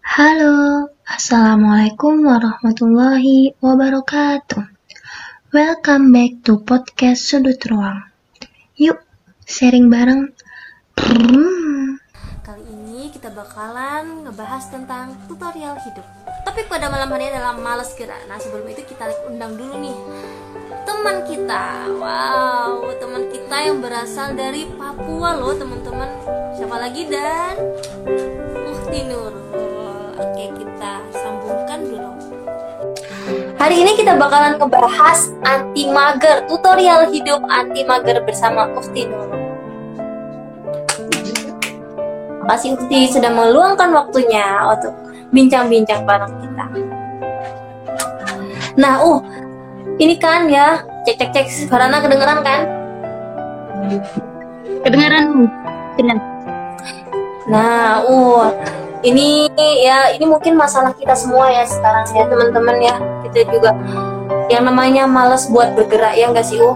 Halo, Assalamualaikum warahmatullahi wabarakatuh. Welcome back to podcast Sudut Ruang. Yuk, sharing bareng. Kali ini kita bakalan ngebahas tentang tutorial hidup. Topik pada malam hari adalah males gerak. Nah sebelum itu kita undang dulu nih teman kita. Wow, teman kita yang berasal dari Papua loh teman-teman. Siapa lagi dan Ukti Nurul. Oke kita sambungkan dulu. Hari ini kita bakalan ngebahas anti mager, tutorial hidup anti mager bersama Ukti Nurul. Makasih Ukti sudah meluangkan waktunya untuk bincang-bincang bareng kita. Nah, uh, ini kan ya, cek cek cek suaranya kedengeran kan? Kedengaran? Benar. Nah, uh, ini ya ini mungkin masalah kita semua ya sekarang ya teman-teman ya. Kita juga yang namanya males buat bergerak ya enggak sih, uh?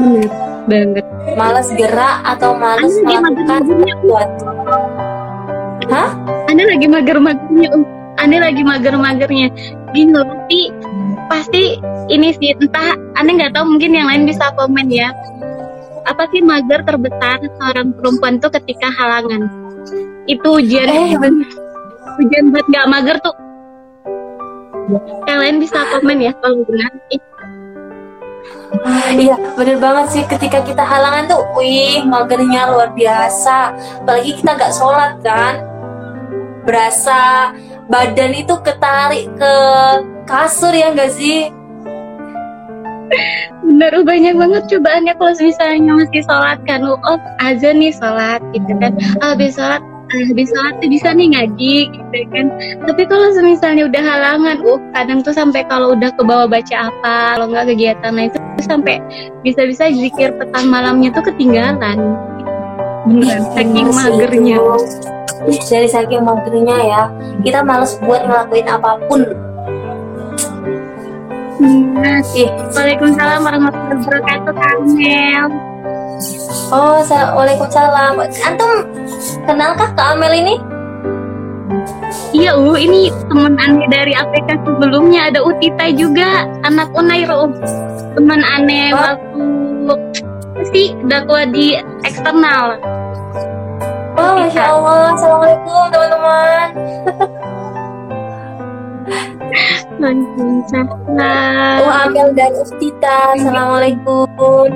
Benar banget. Males gerak atau males Anda melakukan sesuatu. Hah? Anda lagi mager-magernya. Anda lagi mager-magernya. Gini loh, tapi pasti ini sih entah Anda nggak tahu mungkin yang lain bisa komen ya. Apa sih mager terbesar seorang perempuan tuh ketika halangan? Itu ujian Eh, bener. ujian buat nggak mager tuh. Lain bisa komen ya kalau benar. Ih, Iya, bener banget sih ketika kita halangan tuh, wih, magernya luar biasa. Apalagi kita nggak sholat kan, berasa badan itu ketarik ke kasur ya nggak sih? Bener, uh, banyak banget cobaannya kalau misalnya masih sholat kan, uh, oh azan nih sholat gitu kan, Ah, habis sholat, ah, habis sholat tuh bisa nih ngaji gitu kan. Tapi kalau misalnya udah halangan, uh kadang tuh sampai kalau udah ke bawah baca apa, kalau nggak kegiatan lain tuh sampai bisa-bisa zikir petang malamnya tuh ketinggalan. Beneran, saking Bener sih magernya. itu. Dari saking magernya ya, kita males buat ngelakuin apa pun. Waalaikumsalam warahmatullahi wabarakatuh, Kamel. oh, sa- waalaikumsalam. Antum kenalkah ke Amel ini? Iya, U, ini teman aneh dari APK sebelumnya ada Utita juga, anak Unair, U. Teman aneh Oh. waktu sih dakwah di eksternal. Oh, masya Allah. Assalamualaikum teman-teman. Waalaikumsalam. Oh, dan Ustita. Assalamualaikum.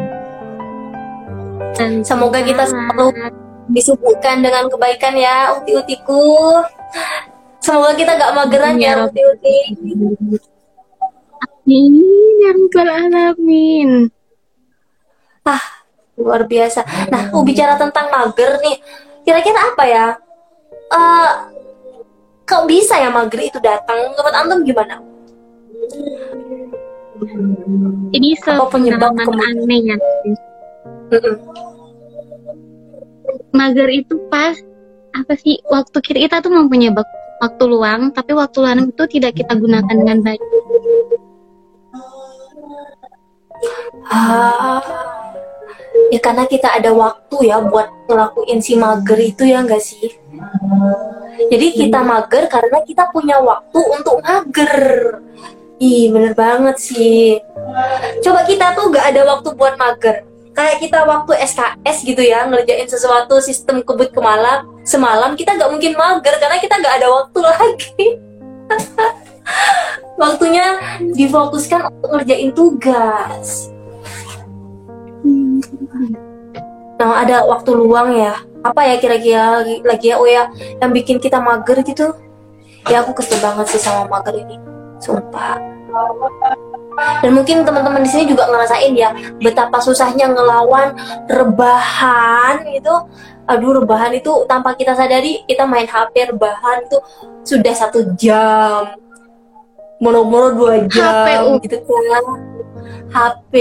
Semoga kita selalu disibukkan dengan kebaikan ya, uti-utiku. Semoga kita gak mageran Ya ya, uti-uti. Amin, ya Rabbal Alamin. Luar biasa. Nah, uh, bicara tentang mager nih, kira-kira apa ya? Eh, kok bisa ya mager itu datang? Menurut antum gimana? Ini sepengalaman aneh ya. Mm-mm. Mager itu pas apa sih waktu kita, kita tuh mempunyai waktu luang, tapi waktu luang itu tidak kita gunakan dengan baik. Ah, ya karena kita ada waktu ya buat ngelakuin si mager itu ya enggak sih? Jadi kita mager karena kita punya waktu untuk mager. Ih, bener banget sih. Coba kita tuh gak ada waktu buat mager. Kayak kita waktu SKS gitu ya, ngerjain sesuatu sistem kebut kemalam, semalam kita gak mungkin mager karena kita gak ada waktu lagi. Waktunya difokuskan untuk ngerjain tugas. Nah, ada waktu luang ya. Apa ya kira-kira lagi, lagi ya, oh ya, yang bikin kita mager gitu? Ya aku kesel banget sih sama mager ini. Sumpah. Dan mungkin teman-teman di sini juga ngerasain ya betapa susahnya ngelawan rebahan itu. Aduh, rebahan itu tanpa kita sadari kita main HP rebahan itu sudah satu jam. Mono-mono dua jam HP, gitu kan. HP.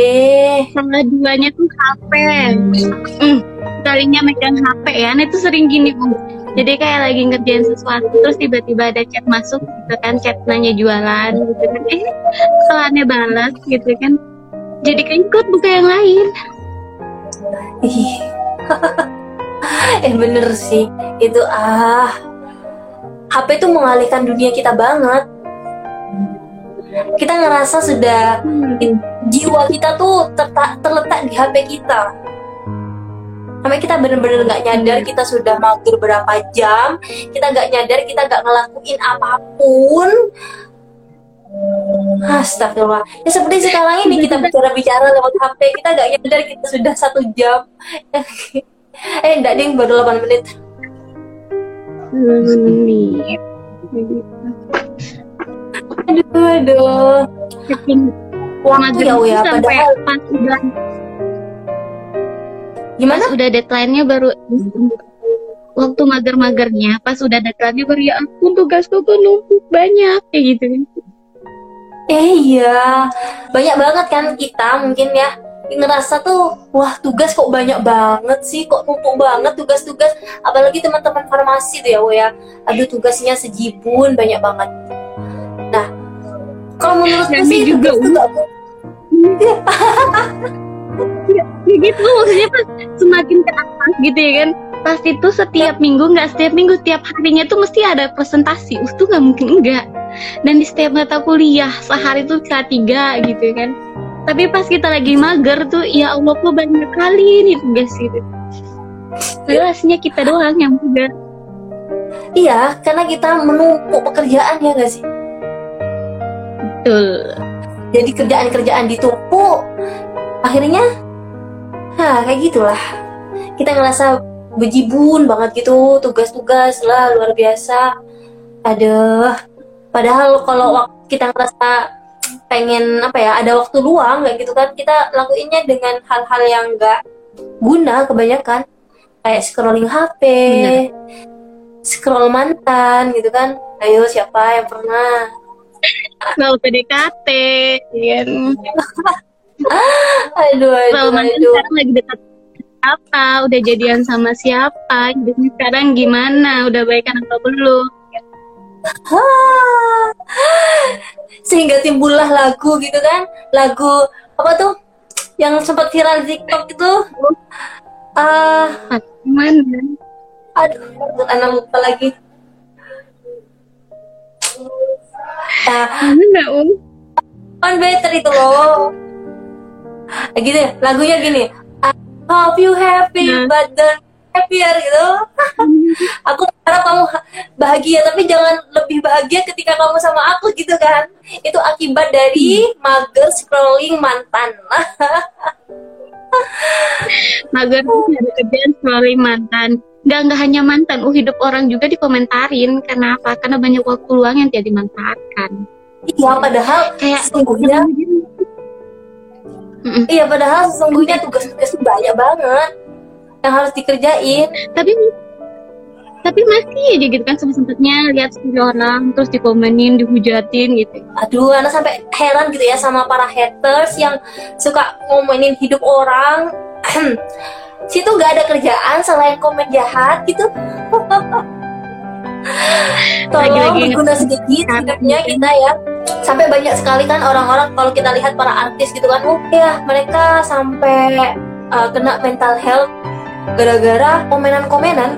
Salah duanya tuh HP. Hmm, kalinya megang HP ya. Nah itu sering gini, Bu. Jadi kayak lagi ngerjain sesuatu terus tiba-tiba ada chat masuk gitu kan, chat nanya jualan gitu kan. Eh, balas gitu kan. Jadi keikut buka yang lain. Ih. eh bener sih itu ah HP itu mengalihkan dunia kita banget kita ngerasa sudah Hmm. jiwa kita tuh terletak di HP kita sampai kita bener-bener nggak nyadar kita sudah mager berapa jam kita nggak nyadar kita nggak ngelakuin apa pun. Astagfirullah. Ya seperti sekarang ini kita bicara-bicara lewat HP kita nggak nyadar kita sudah satu jam. Eh enggak ding baru 8 menit. Aduh aduh. Waktu ya ya padahal pas udah gimana? Pas udah deadline-nya baru waktu mager-magernya pas udah deadline-nya baru ya ampun tugasku tuh numpuk banyak kayak gitu. Eh iya, banyak banget kan kita mungkin ya ngerasa tuh, wah tugas kok banyak banget sih, kok numpuk banget tugas-tugas, apalagi teman-teman farmasi tuh ya, wo ya, aduh tugasnya sejibun banyak banget. Nah, kalau menurutku sih juga, tugas tuh ya gitu. Maksudnya pas semakin ke atas gitu ya kan. Pas itu setiap minggu nggak setiap minggu tiap harinya tuh mesti ada presentasi. Tuh nggak mungkin enggak dan di setiap mata kuliah sehari tuh bisa tiga gitu kan. Tapi pas kita lagi mager tuh ya Allah kok banyak kali nih tugas gitu. Jelasnya kita doang yang mager. Iya, karena kita menumpuk pekerjaan ya nggak sih? betul. Jadi kerjaan-kerjaan ditumpuk, akhirnya, nah kayak gitulah. Kita ngerasa bejibun banget gitu, tugas-tugas lah luar biasa. Aduh, padahal kalau kita ngerasa pengen apa ya, ada waktu luang kayak gitu kan, kita lakuinnya dengan hal-hal yang nggak guna kebanyakan, kayak scrolling HP, Bener. scroll mantan gitu kan. Ayo siapa yang pernah? mau PDKT kan Aduh, aduh, Kalau mantan aduh. sekarang lagi dekat apa udah jadian sama siapa hidupnya sekarang gimana udah baikan atau belum Ah. Sehingga timbullah lagu gitu kan, lagu apa tuh yang sempat viral di TikTok itu. Ah, Ah, gimana aduh, anak lupa lagi. Nah, gimana um on better itu loh. Gitu, ya, lagunya gini. I hope you happy, Nah. but don't happier gitu. aku harap kamu ha- bahagia, tapi jangan lebih bahagia ketika kamu sama aku gitu kan. Itu akibat dari mager scrolling mantan. mager kerjaan selalu mantan nggak nggak hanya mantan uh hidup orang juga dikomentarin karena apa karena banyak waktu luang yang tidak dimanfaatkan Iya, padahal kayak sesungguhnya Mm-mm. Iya padahal sesungguhnya tugas-tugas banyak banget yang harus dikerjain. tapi tapi masih aja gitu kan sempet sempetnya lihat story orang terus dikomenin dihujatin gitu Aduh, anak sampai heran gitu ya sama para haters yang suka ngomenin hidup orang. Situ gak ada kerjaan selain komen jahat gitu. Tolong Lagi-lagi berguna sedikit hidupnya kita ya. Sampai banyak sekali kan orang-orang kalau kita lihat para artis gitu kan, oh ya mereka sampai uh, kena mental health gara-gara komenan-komenan.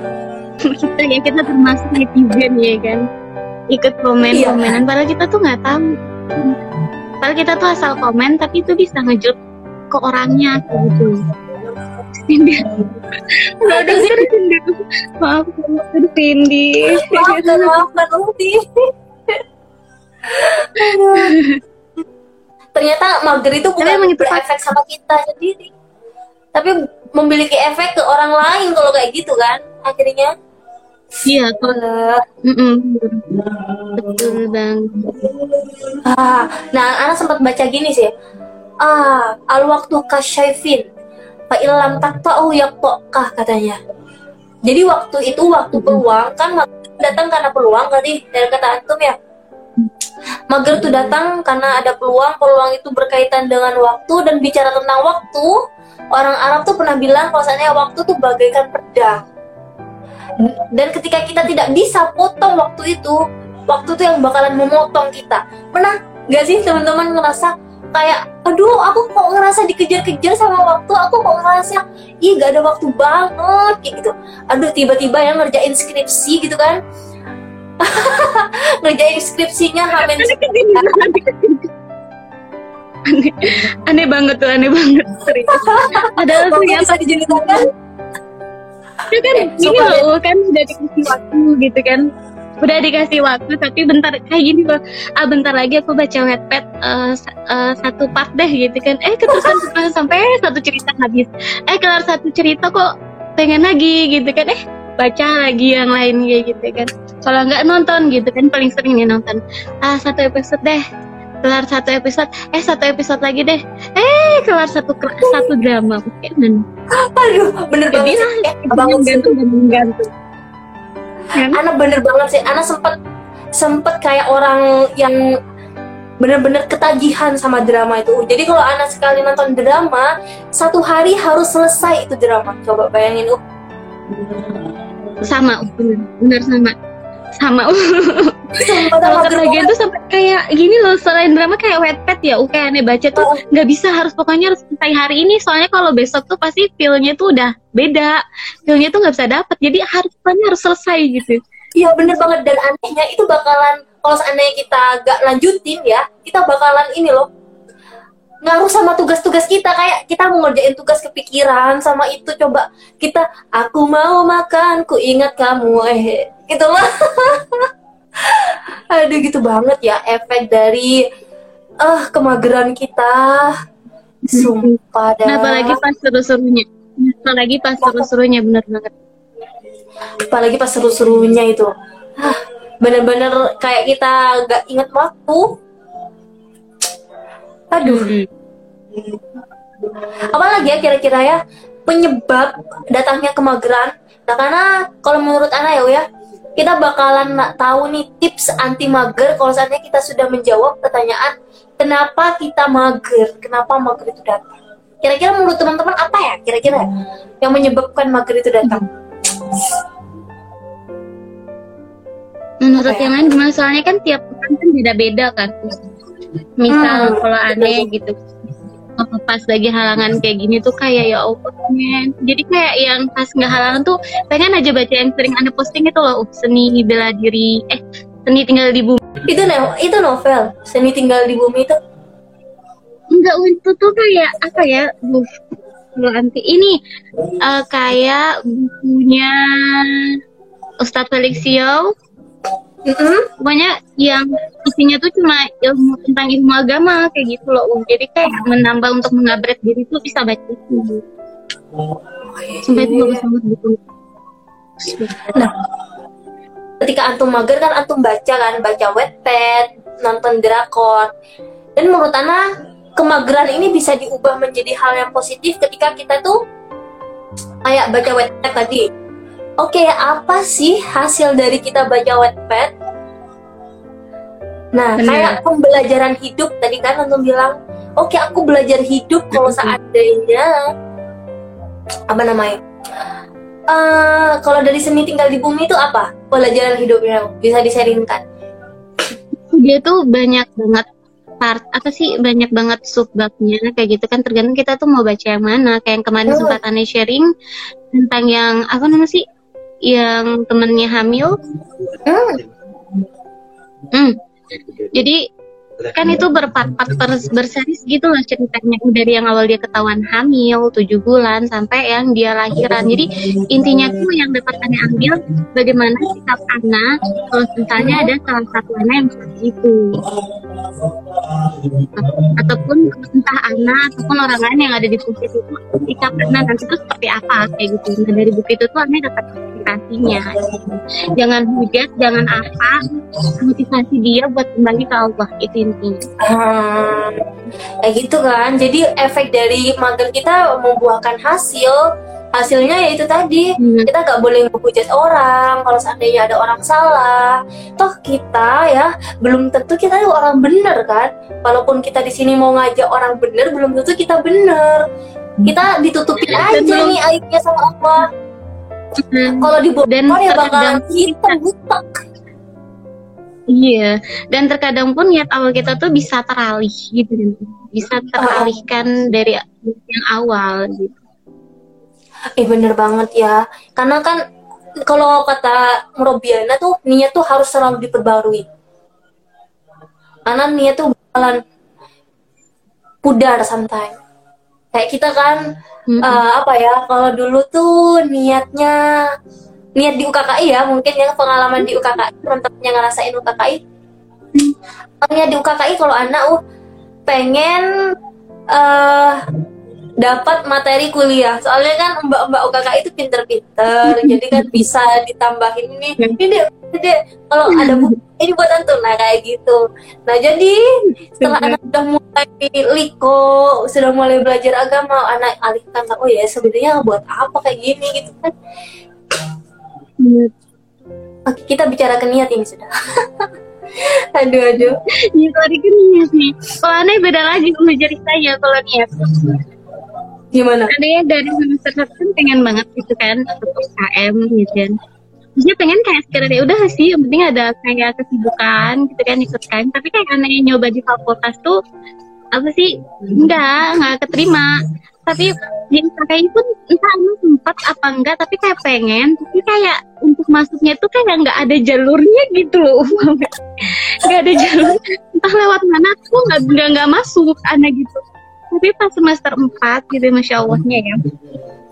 Kita ya kita termasuk netizen ya kan. Ikut komen Iya. padahal kita tuh nggak tahu. Padahal kita tuh asal komen tapi itu bisa ngejut ke orangnya gitu Cindy nggak ada Cindy maaf aduh Cindy maafkan maafkan Uti ternyata mager itu bukan emang itu berefek sama kita sendiri. Tapi memiliki efek ke orang lain kalau kayak gitu kan akhirnya. Iya kalau Eh, Mm-mm. betul bang ah, nah anak sempat baca gini sih. Ah al waktu kasyaifin fa ilam takta'u yaqta'kah katanya. Jadi waktu itu waktu peluang kan datang karena peluang tadi dari kata antum ya? Mager tuh datang karena ada peluang peluang itu berkaitan dengan waktu. Dan bicara tentang waktu orang Arab tuh pernah bilang bahwasanya waktu tuh bagaikan pedang. Dan ketika kita tidak bisa potong waktu itu waktu tuh yang bakalan memotong kita. Pernah nggak sih teman-teman ngerasa kayak aduh aku kok ngerasa dikejar-kejar sama waktu aku kok ngerasa ih gak ada waktu banget kayak gitu. Aduh tiba-tiba yang ngerjain skripsi gitu kan. Ngerjain skripsinya hamin. aneh, aneh banget tuh aneh banget. Serius padahal tuh bisa diceritakan? Itu kan Eh, coba loh kan udah dikasih waktu gitu kan udah dikasih waktu tapi bentar kayak gini loh ah bentar lagi aku baca wetpad eh, sa- eh, satu part deh gitu kan. Eh keterusan keterusan sampai satu cerita habis. Eh kelar satu cerita kok pengen lagi gitu kan. Eh baca lagi yang lain kayak gitu kan. Kalau nggak nonton gitu kan paling sering nih nonton. Ah satu episode deh. Kelar satu episode. Eh satu episode lagi deh. Eh kelar satu satu drama. Mungkin aduh bener banget. sih gantung gantung kan? Ana bener banget sih. Ana sempet sempet kayak orang yang bener-bener ketagihan sama drama itu. Jadi kalau Ana sekali nonton drama satu hari harus selesai itu drama. Coba bayangin uh. Sama bener, bener sama. Sama kalau ketagihan tuh sampai kayak gini loh selain drama kayak wetpad ya oke aneh baca tuh Oh. nggak bisa harus pokoknya harus selesai hari ini soalnya kalau besok tuh pasti feelnya tuh udah beda feelnya tuh nggak bisa dapet jadi harus pokoknya harus selesai gitu. Iya bener banget dan anehnya itu bakalan kalau seandainya kita gak lanjutin ya kita bakalan ini loh ngaruh sama tugas-tugas kita kayak kita mau ngerjain tugas kepikiran sama itu coba kita aku mau makan ku ingat kamu eh gitu loh aduh gitu banget ya efek dari ah kemageran kita. Sumpah dah. Nah apalagi pas seru-serunya? Apalagi pas seru-serunya? Bener banget. Apalagi pas seru-serunya itu. Hah, bener-bener kayak kita gak inget waktu. Aduh. Apalagi ya kira-kira ya? Penyebab datangnya kemageran. Nah karena kalau menurut Ana ya ya kita bakalan nak tahu nih tips anti mager. Kalau seandainya kita sudah menjawab pertanyaan kenapa kita mager? Kenapa mager itu datang? Kira-kira menurut teman-teman apa ya kira-kira yang menyebabkan mager itu datang? Menurut Apa ya? yang lain gimana? Soalnya kan tiap orang kan beda-beda kan. Misal Hmm. kalau aneh gitu pas lagi halangan kayak gini tuh kayak ya Allah men. Jadi kayak yang pas nggak halangan tuh pengen aja baca yang sering aneh posting itu loh uh, seni bela diri. Eh seni tinggal di bumi. Itu no, itu novel seni tinggal di bumi itu. Enggak itu tuh kayak apa ya bu Bu anti ini eh, kayak bukunya Ustadz Felix Yao Mm-mm. pokoknya yang isinya tuh cuma ilmu tentang ilmu agama kayak gitu loh Um. jadi kayak menambah untuk mengabret diri tuh bisa baca itu sampai itu bagus banget gitu Nah, ketika antum mager kan antum baca kan, baca wetpad, nonton drakor. Dan menurut Ana, kemageran ini bisa diubah menjadi hal yang positif ketika kita tuh kayak baca wetpad tadi. Oke, apa sih hasil dari kita baca wetpad? Nah, Benar. kayak pembelajaran hidup tadi kan antum bilang, oke aku belajar hidup kalau Mhm. seandainya apa namanya? Eh, kalau dari seni tinggal di bumi itu apa pelajaran hidupnya bisa diseringkan dia tuh banyak banget part apa sih banyak banget subbabnya kayak gitu kan tergantung kita tuh mau baca yang mana kayak yang kemarin Hmm. sempat aneh sharing tentang yang apa namanya sih yang temennya hamil. Hmm. jadi kan itu berpart-part ber- berseris gitu loh ceritanya. Dari yang awal dia ketahuan hamil tujuh bulan sampai yang dia lahiran. Jadi intinya tuh yang dapat Anda ambil bagaimana sikap anak kalau misalnya ada salah satu anak yang seperti itu ataupun entah anak ataupun orang lain yang ada di posisi itu sikap anak nanti itu seperti apa kayak gitu. Nah dari buku itu tuh Anda dapat inspirasinya. Jangan hujat jangan apa motivasi dia buat kembali ke Allah itu intinya. Hmm, kayak gitu kan. Jadi efek dari mager kita membuahkan hasil hasilnya ya itu tadi Hmm. kita nggak boleh menghujat orang kalau seandainya ada orang salah toh kita ya belum tentu kita itu orang bener kan walaupun kita di sini mau ngajak orang bener belum tentu kita bener kita ditutupin aja belum- nih aibnya sama Allah Hmm. kalau dibongkar Dan ya bakalan terkadang kita Iya, dan terkadang pun niat awal kita tuh bisa teralih gitu. Bisa teralihkan dari yang awal gitu. Eh bener banget ya. Karena kan Kalau kata Merobiana tuh Niat tuh harus selalu diperbarui. Karena niat tuh bakalan pudar sometimes. Kayak kita kan Mm-mm. eh, apa ya kalau dulu tuh niatnya niat di UKKI ya mungkin yang pengalaman di UKKI teman-temannya ngerasain UKKI niat di UKKI kalau anak uh pengen eh dapat materi kuliah. Soalnya kan mbak-mbak UKKI itu pinter-pinter jadi kan bisa ditambahin ini. Ini ini kalau ada buku ini buat antum nah kayak gitu. Nah jadi setelah anak sudah mulai liko sudah mulai belajar agama anak alihkan oh ya sebenarnya buat apa kayak gini gitu kan. Iya. Oke, kita bicara ke niat ini sudah. Aduh aduh. Ya tadi kan niat nih. Kalau aneh beda lagi sama ceritanya kalau niat. Gimana? Anehnya dari semester satu kan pengen banget gitu kan ikut UKM gitu kan. Dia pengen kayak sekedar ya udah sih, yang penting ada kayak kesibukan gitu kan ikut kan. Tapi kayak aneh nyoba di fakultas tuh apa sih? Enggak enggak keterima. Tapi di UKM pun entah sempat apa enggak tapi kayak pengen. Tapi kayak untuk masuknya tuh kayak nggak ada jalurnya gitu loh nggak ada jalur. Entah lewat mana tuh nggak nggak nggak masuk aneh gitu tapi pas semester 4 gitu masya allahnya ya.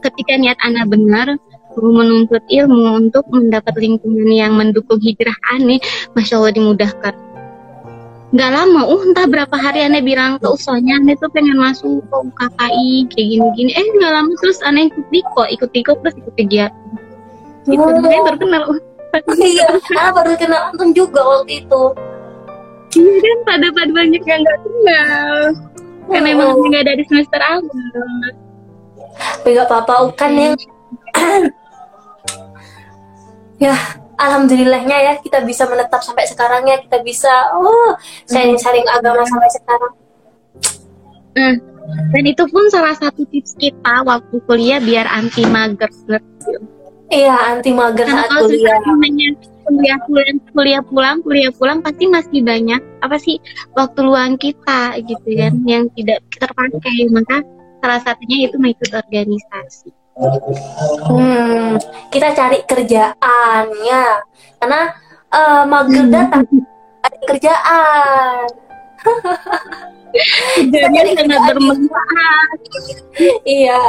Ketika niat anak benar menuntut ilmu untuk mendapat lingkungan yang mendukung hijrah aneh masya allah dimudahkan. Nggak lama uh entah berapa hari aneh bilang ke usahanya aneh tuh pengen masuk ke UKKI kayak gini-gini. Eh nggak lama terus aneh ikut diko ikut diko terus ikut kegiatan. Itu Oh. aneh baru kenal. Iya ah baru kenal antum juga waktu itu. Iya kan pada pada banyak yang nggak kenal karena Oh. emang nggak dari semester awal. Tapi nggak apa-apa kan yang ya alhamdulillahnya ya kita bisa menetap sampai sekarang ya. Kita bisa oh sharing-sharing agama sampai sekarang. Nah, dan itu pun salah satu tips kita waktu kuliah biar anti mager. Iya anti mager saat kuliah kuliah pulang, kuliah pulang, kuliah pulang pasti masih banyak apa sih waktu luang kita gitu kan yang tidak terpakai. Maka salah satunya itu mengikut organisasi. hmm, kita cari kerjaan ya. Karena eh, mager datang ada kerjaan. Jadi sangat bermanfaat. iya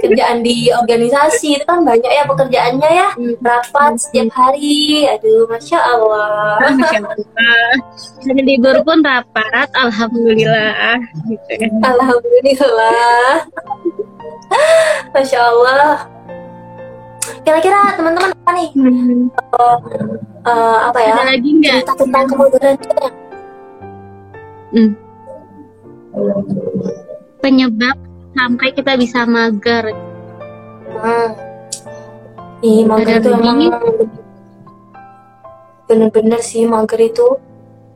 kerjaan di organisasi itu kan banyak ya pekerjaannya ya rapat setiap hari aduh masya allah Masya Allah. Libur pun rapat, alhamdulillah. Gitu kan. alhamdulillah masya allah kira-kira teman-teman apa nih Hmm. Eh, apa ya Ada lagi nggak? cerita tentang kita Hmm. Penyebab sampai kita bisa mager. hmm. Ih, mager itu emang bener-bener sih mager itu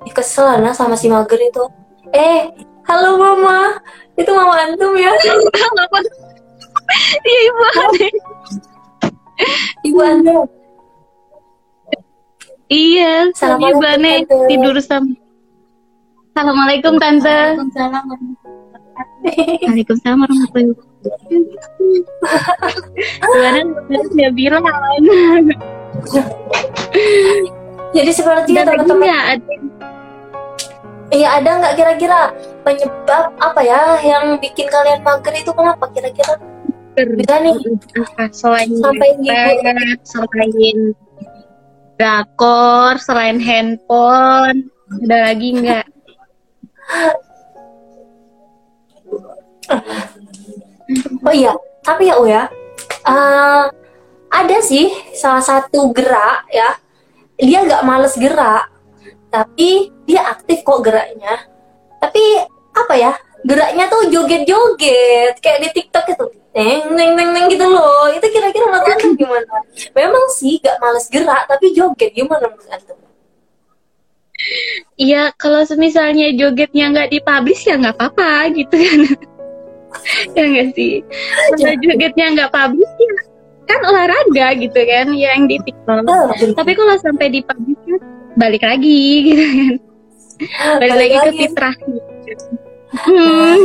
Ih, kesel nah sama si mager itu eh halo mama itu mama antum ya Iya ibu aneh. ibu antum Iya, soalnya ibu aneh tidur sama. Assalamualaikum tante. Waalaikumsalam Waalaikumsalam warahmatullahi wabarakatuh. Gimana dia bilang. Jadi seperti ada ya lagi teman-teman ada. Iya ada nggak kira-kira penyebab apa ya yang bikin kalian mager itu? Kenapa kira-kira? Bisa nih. Apa? Selain Sampai internet, selain drakor, selain handphone, ada lagi nggak? Oh iya, tapi ya Uya, eh, ada sih salah satu gerak ya, dia nggak males gerak, tapi dia aktif kok geraknya. Tapi apa ya, geraknya tuh joget-joget kayak di TikTok itu, neng neng neng gitu loh. Itu kira-kira menurut gimana? Memang sih nggak males gerak, tapi joget gimana menurut? Iya, kalau misalnya jogetnya nggak dipublish ya nggak apa-apa gitu kan. ya nggak sih? Kalau jogetnya nggak publish ya kan olahraga gitu kan yang di TikTok. Oh, Tapi kalau sampai dipublish kan balik lagi gitu kan. Balik, Balik lagi ke fitrah gitu. Hmm.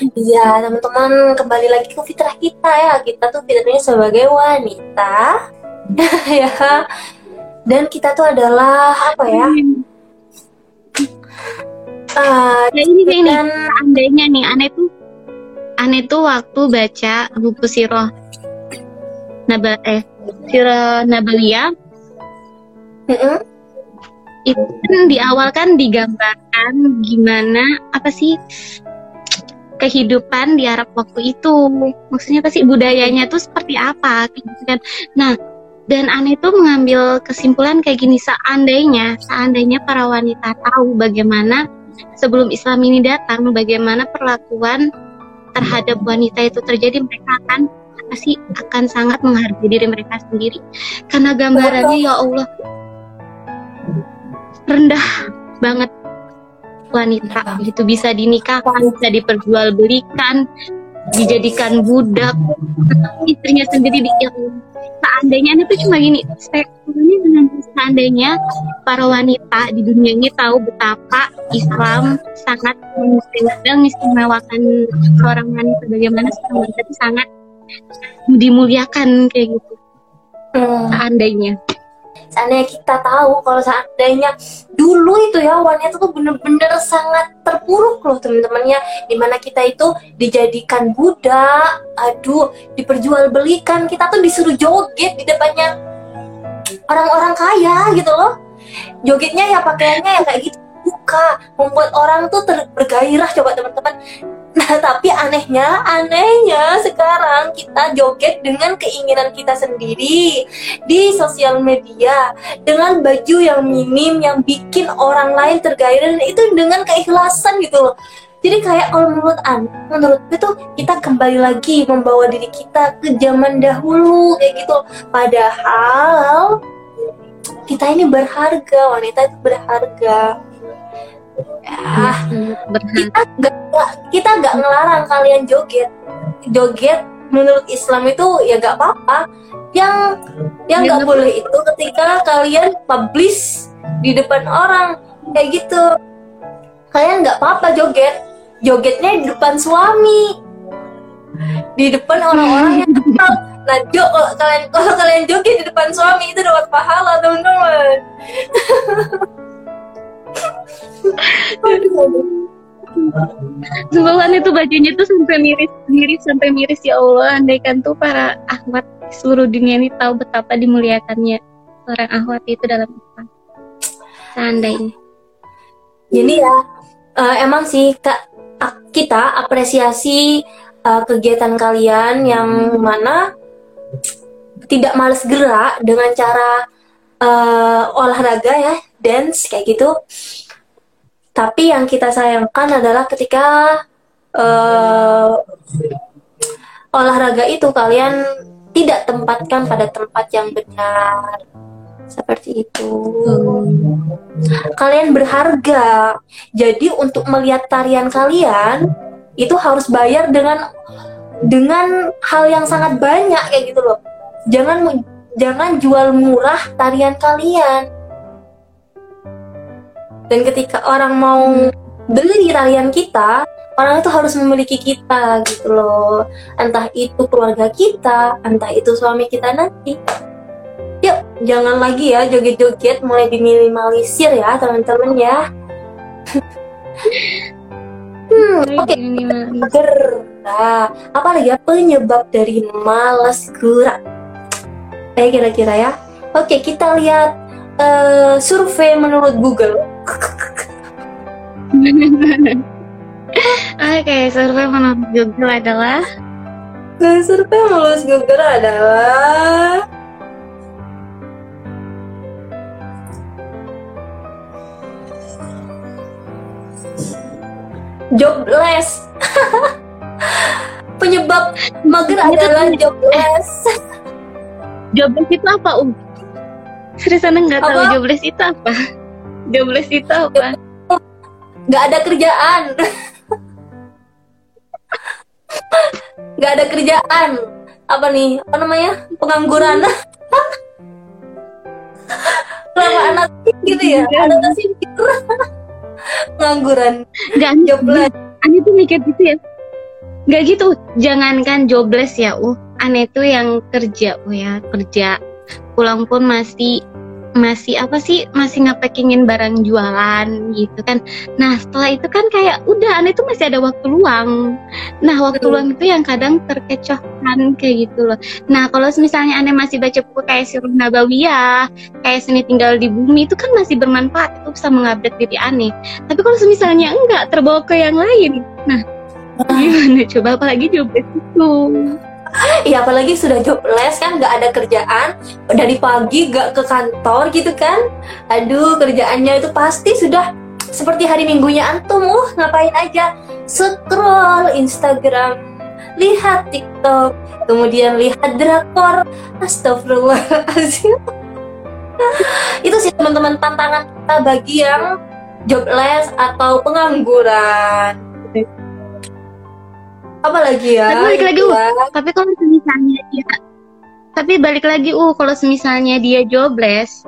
Iya, teman-teman kembali lagi ke fitrah kita ya. Kita tuh fitrahnya sebagai wanita, ya. Dan kita tuh adalah apa ya? Uh, ya ini kayak ini seandainya nih aneh tuh aneh tuh waktu baca buku siroh Naba eh siroh Nabalia mm itu kan di awal kan digambarkan gimana apa sih kehidupan di Arab waktu itu. Maksudnya apa sih budayanya tuh seperti apa gitu kan. Nah dan aneh tuh mengambil kesimpulan kayak gini seandainya seandainya para wanita tahu bagaimana sebelum Islam ini datang bagaimana perlakuan terhadap wanita itu terjadi mereka akan pasti akan sangat menghargai diri mereka sendiri. Karena gambarannya ya Allah rendah banget wanita. Gitu bisa dinikahkan bisa diperjualbelikan dijadikan budak. Istrinya sendiri di seandainya itu cuma gini spektrumnya dengan seandainya para wanita di dunia ini tahu betapa Islam sangat mengistimewakan seorang wanita bagaimana seorang wanita itu sangat dimuliakan kayak gitu. Hmm. seandainya seandainya kita tahu kalau seandainya dulu itu ya wanita tuh bener-bener sangat terpuruk loh teman-temannya. Di mana kita itu dijadikan budak aduh diperjualbelikan. Kita tuh disuruh joget di depannya orang-orang kaya gitu loh. Jogetnya ya pakaiannya ya kayak gitu. Buka membuat orang tuh bergairah. Coba teman-teman Nah, tapi anehnya, anehnya sekarang kita joget dengan keinginan kita sendiri di sosial media dengan baju yang minim yang bikin orang lain tergairah itu dengan keikhlasan gitu loh. Jadi kayak kalau menurut An, menurut itu kita kembali lagi membawa diri kita ke zaman dahulu kayak gitu. Padahal kita ini berharga, wanita itu berharga. Berharga kita nggak kita nggak ngelarang kalian joget. Joget menurut Islam itu ya nggak apa-apa. Yang yang Ya, nggak boleh itu ketika kalian publish di depan orang. Kayak gitu. Kalian nggak apa-apa joget. Jogetnya di depan suami. Di depan orang-orang yang kenal. Nah jo kalau kalian kalau kalian joget di depan suami itu dapat pahala teman-teman Sumpah itu bacanya tuh sampai miris, miris sampai miris ya Allah. Andaikan tuh para akhwat di seluruh dunia ini tahu betapa dimuliakannya seorang akhwat itu dalam Islam. Seandainya. Jadi ya eh, emang sih kak kita apresiasi eh, kegiatan kalian yang mana tidak males gerak dengan cara eh, olahraga ya dance kayak gitu. Tapi yang kita sayangkan adalah ketika eh, olahraga itu kalian tidak tempatkan pada tempat yang benar seperti itu kalian berharga. Jadi untuk melihat tarian kalian itu harus bayar dengan dengan hal yang sangat banyak kayak gitu loh. Jangan jangan jual murah tarian kalian. Dan ketika orang mau beli tarian kita, orang itu harus memiliki kita gitu loh. Entah itu keluarga kita, entah itu suami kita nanti. Yuk, jangan lagi ya joget-joget mulai diminimalisir ya teman-teman ya. hmm, oke. Gerak. Apa lagi ya penyebab dari malas gerak? Eh kira-kira ya. Oke, kita lihat eh, survei menurut Google. Oke, survei menurut Google adalah Nah, survei menurut Google adalah jobless. Penyebab mager adalah jobless. jobless itu apa, Um? Seriusan nggak tahu jobless itu apa? Jobless itu apa? Nggak ada kerjaan. Nggak ada kerjaan. Apa nih? Apa namanya? Pengangguran. Kenapa anak gitu ya? Anak tersingkir. Pengangguran. Nggak, Jobless. Aneh tuh mikir gitu ya. Nggak gitu, jangankan jobless ya, uh. Aneh tuh yang kerja, uh ya, kerja. Pulang pun masih masih apa sih masih ngepakingin barang jualan gitu kan. Nah setelah itu kan kayak udah aneh tuh masih ada waktu luang. Nah waktu Betul. luang itu yang kadang terkecohkan kayak gitu loh. Nah kalau misalnya aneh masih baca buku kayak Sirul Nabawiyah kayak Seni Tinggal di Bumi itu kan masih bermanfaat itu bisa mengupdate diri aneh. Tapi kalau misalnya enggak terbawa ke yang lain. Nah gimana? Coba apalagi coba itu Iya apalagi sudah jobless kan nggak ada kerjaan. Dari pagi nggak ke kantor gitu kan. Aduh kerjaannya itu pasti sudah seperti hari minggunya antum. Uh ngapain aja? Scroll Instagram lihat TikTok kemudian lihat drakor. Astagfirullahaladzim. Itu sih teman-teman tantangan kita bagi yang jobless atau pengangguran apalagi ya Tapi balik lagi, uh. tapi kalau misalnya dia tapi balik lagi uh kalau misalnya dia jobless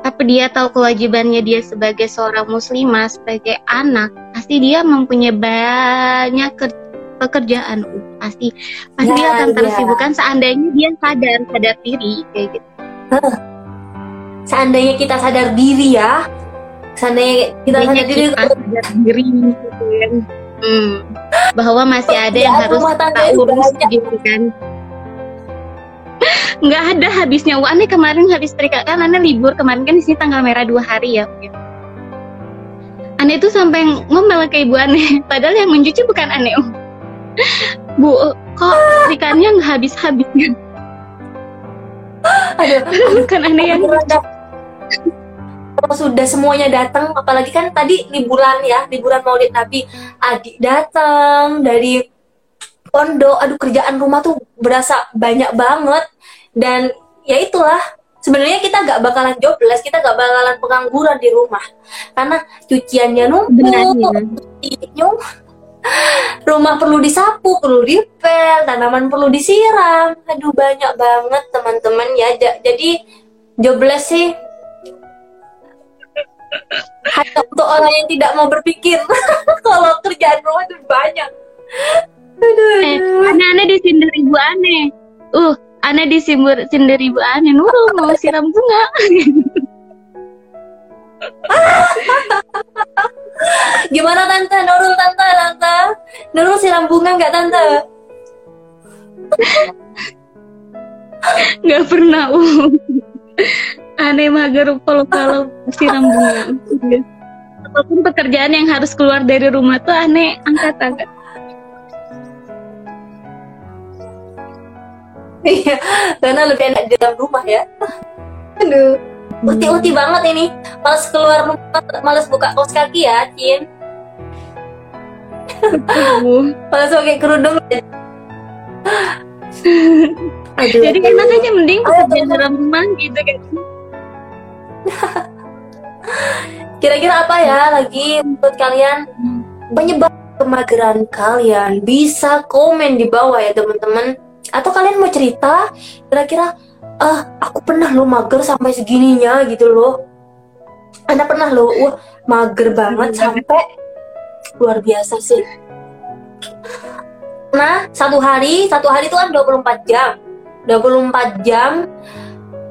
tapi dia tahu kewajibannya dia sebagai seorang muslimah sebagai anak pasti dia mempunyai banyak ker- pekerjaan uh pasti pasti dia Ya, akan iya. tersibukkan seandainya dia sadar sadar diri kayak gitu seandainya kita sadar diri ya seandainya kita Seandainya sadar diri kita sadar diri gitu kan. Hmm, bahwa masih ada yang Pekerjaan harus kita itu urus gitu kan. Nggak ada habisnya. Wah, aneh kemarin habis trika kan aneh libur. Kemarin kan di sini tanggal merah dua hari ya aneh tuh sampai ngomel ke ibu aneh. Padahal yang mencuci bukan aneh bu. Kok ikannya nggak habis habisnya aduh bukan aneh yang kalau sudah semuanya datang apalagi kan tadi liburan ya liburan maulid nabi. Adik datang dari pondok aduh kerjaan rumah tuh berasa banyak banget. Dan ya itulah sebenarnya kita nggak bakalan jobless kita nggak bakalan pengangguran di rumah. Karena cuciannya numpuk rumah perlu disapu perlu dipel tanaman perlu disiram. Aduh banyak banget teman-teman ya. Ja- jadi jobless sih hanya untuk orang yang tidak mau berpikir. Kalau kerjaan rumah itu banyak. Aduh, eh aneh disindir ibu aneh uh aneh disindir sindir ibu aneh Nurul mau siram bunga. Gimana tante? Nurul tante tante? Nurul siram bunga nggak tante? Nggak pernah uh aneh mager kalau kalau siram bunga apa pun pekerjaan yang harus keluar dari rumah tuh aneh angkat angkat Iya, karena lebih enak di dalam rumah ya. Aduh, uti-uti banget ini. Males keluar rumah, males buka kaos kaki ya, Cin. Males pakai kerudung. Aduh. jadi enak aja mending pekerjaan dalam rumah gitu kan Kira-kira apa ya lagi menurut kalian penyebab kemageran kalian? Bisa komen di bawah ya teman-teman. Atau kalian mau cerita? Kira-kira, ah aku pernah lo mager sampai segininya gitu loh. Anda pernah lo, wah mager banget sampai luar biasa sih. Nah, satu hari, satu hari itu kan 24 jam. 24 jam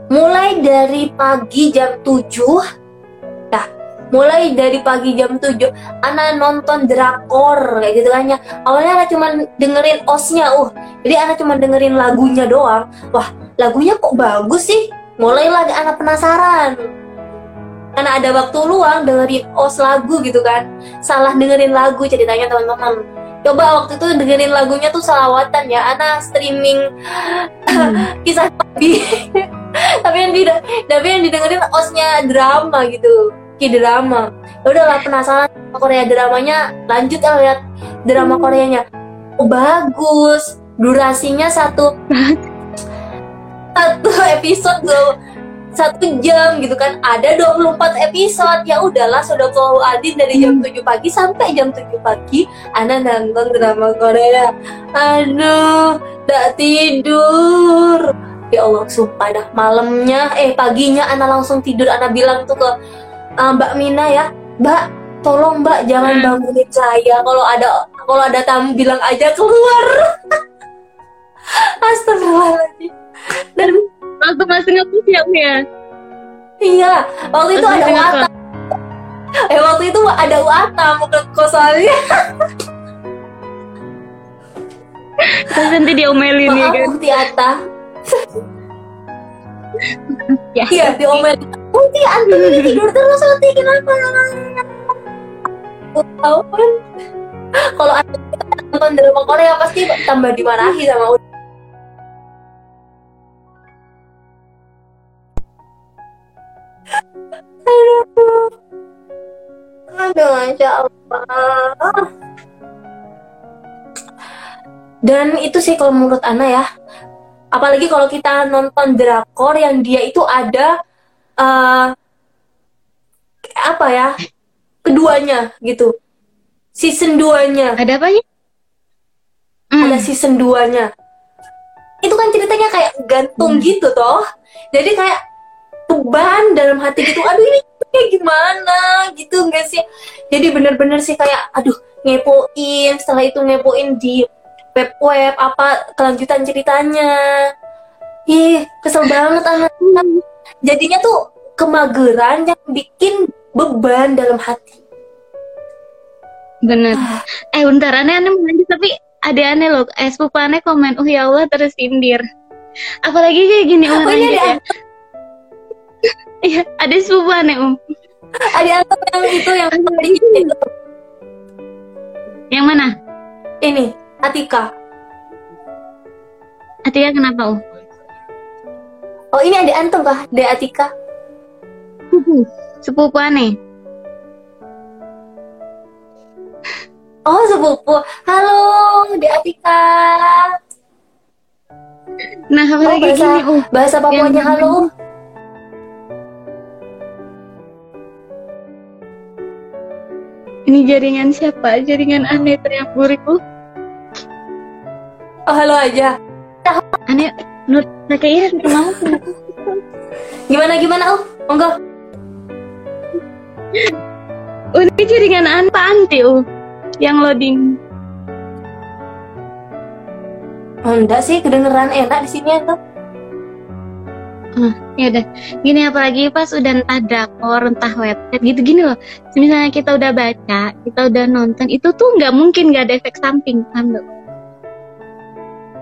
mulai dari pagi jam 7 Nah, mulai dari pagi jam 7 Ana nonton drakor kayak gitu kan ya. Awalnya Ana cuma dengerin osnya uh. Jadi Ana cuma dengerin lagunya doang. Wah, lagunya kok bagus sih? Mulailah Ana penasaran. Karena ada waktu luang dengerin os lagu gitu kan. Salah dengerin lagu ceritanya teman-teman. Coba waktu itu dengerin lagunya tuh salawatan ya. Ana streaming. Kisah Nabi tapi yang di tapi yang didengerin osnya drama gitu ki drama. Ya udahlah penasaran sama Korea dramanya lanjut ya lihat drama Koreanya. Oh, bagus. Durasinya satu satu episode tuh satu jam gitu kan. Ada 24 episode. Ya udahlah sudah kalau adin dari jam 7 pagi sampai jam 7 pagi Ana nonton drama Korea. Aduh gak tidur ya Allah sumpah dah. Malamnya eh paginya Ana langsung tidur. Ana bilang tuh ke uh, Mbak Mina ya Mbak tolong Mbak jangan Hmm. bangunin saya. Kalau ada kalau ada tamu bilang aja keluar. Astagfirullahaladzim. Dan waktu masih ngapus ya ya? Iya waktu itu ada Uata eh waktu itu ada Uata menurutku soalnya. Terus nanti diomelin ya kan? Ukti Ata ya iya diomelin Ukti Ata ini tidur terus Ukti kenapa Aku tahu kan kalau ada nonton drama Korea pasti tambah dimarahi sama Ukti Aduh. Allah. Dan itu sih kalau menurut Ana ya. Apalagi kalau kita nonton drakor yang dia itu ada eh, apa ya? Keduanya gitu. Season 2-nya. ada apanya Hmm. Ada season 2-nya. Itu kan ceritanya kayak gantung gitu toh. Jadi kayak beban dalam hati gitu. Aduh ini kayak gimana gitu enggak sih? Jadi bener-bener sih kayak aduh ngepoin setelah itu ngepoin di web-web apa kelanjutan ceritanya. Ih, kesel banget anak. Jadinya tuh kemageran yang bikin beban dalam hati. bener. Eh bentar aneh aneh mau lanjut tapi ada aneh loh. Eh sepupu aneh komen oh ya Allah terus sindir. Apalagi kayak gini Oh orang iya gitu ada ya. Iya, ada sepupu aneh om. Ada yang itu yang tadi. Yang mana? Ini Atika. Atika kenapa om Oh ini ada antum kah? De Atika. sepupu sepupu aneh Oh sepupu. Halo De Atika. nah Oh apalagi bahasa gini oh bahasa Papuanya halo. ini jaringan siapa jaringan aneh teriak burik oh halo aja. aneh nur kayak ini mau Gimana gimana oh? Monggo. ini jaringan panti oh yang loading Oh, enggak sih kedengeran enak di sini tuh. Ah, ya udah. Gini apalagi pas udah entah drakor, entah website gitu gini loh. Misalnya kita udah baca, kita udah nonton, itu tuh nggak mungkin nggak ada efek samping? Tahu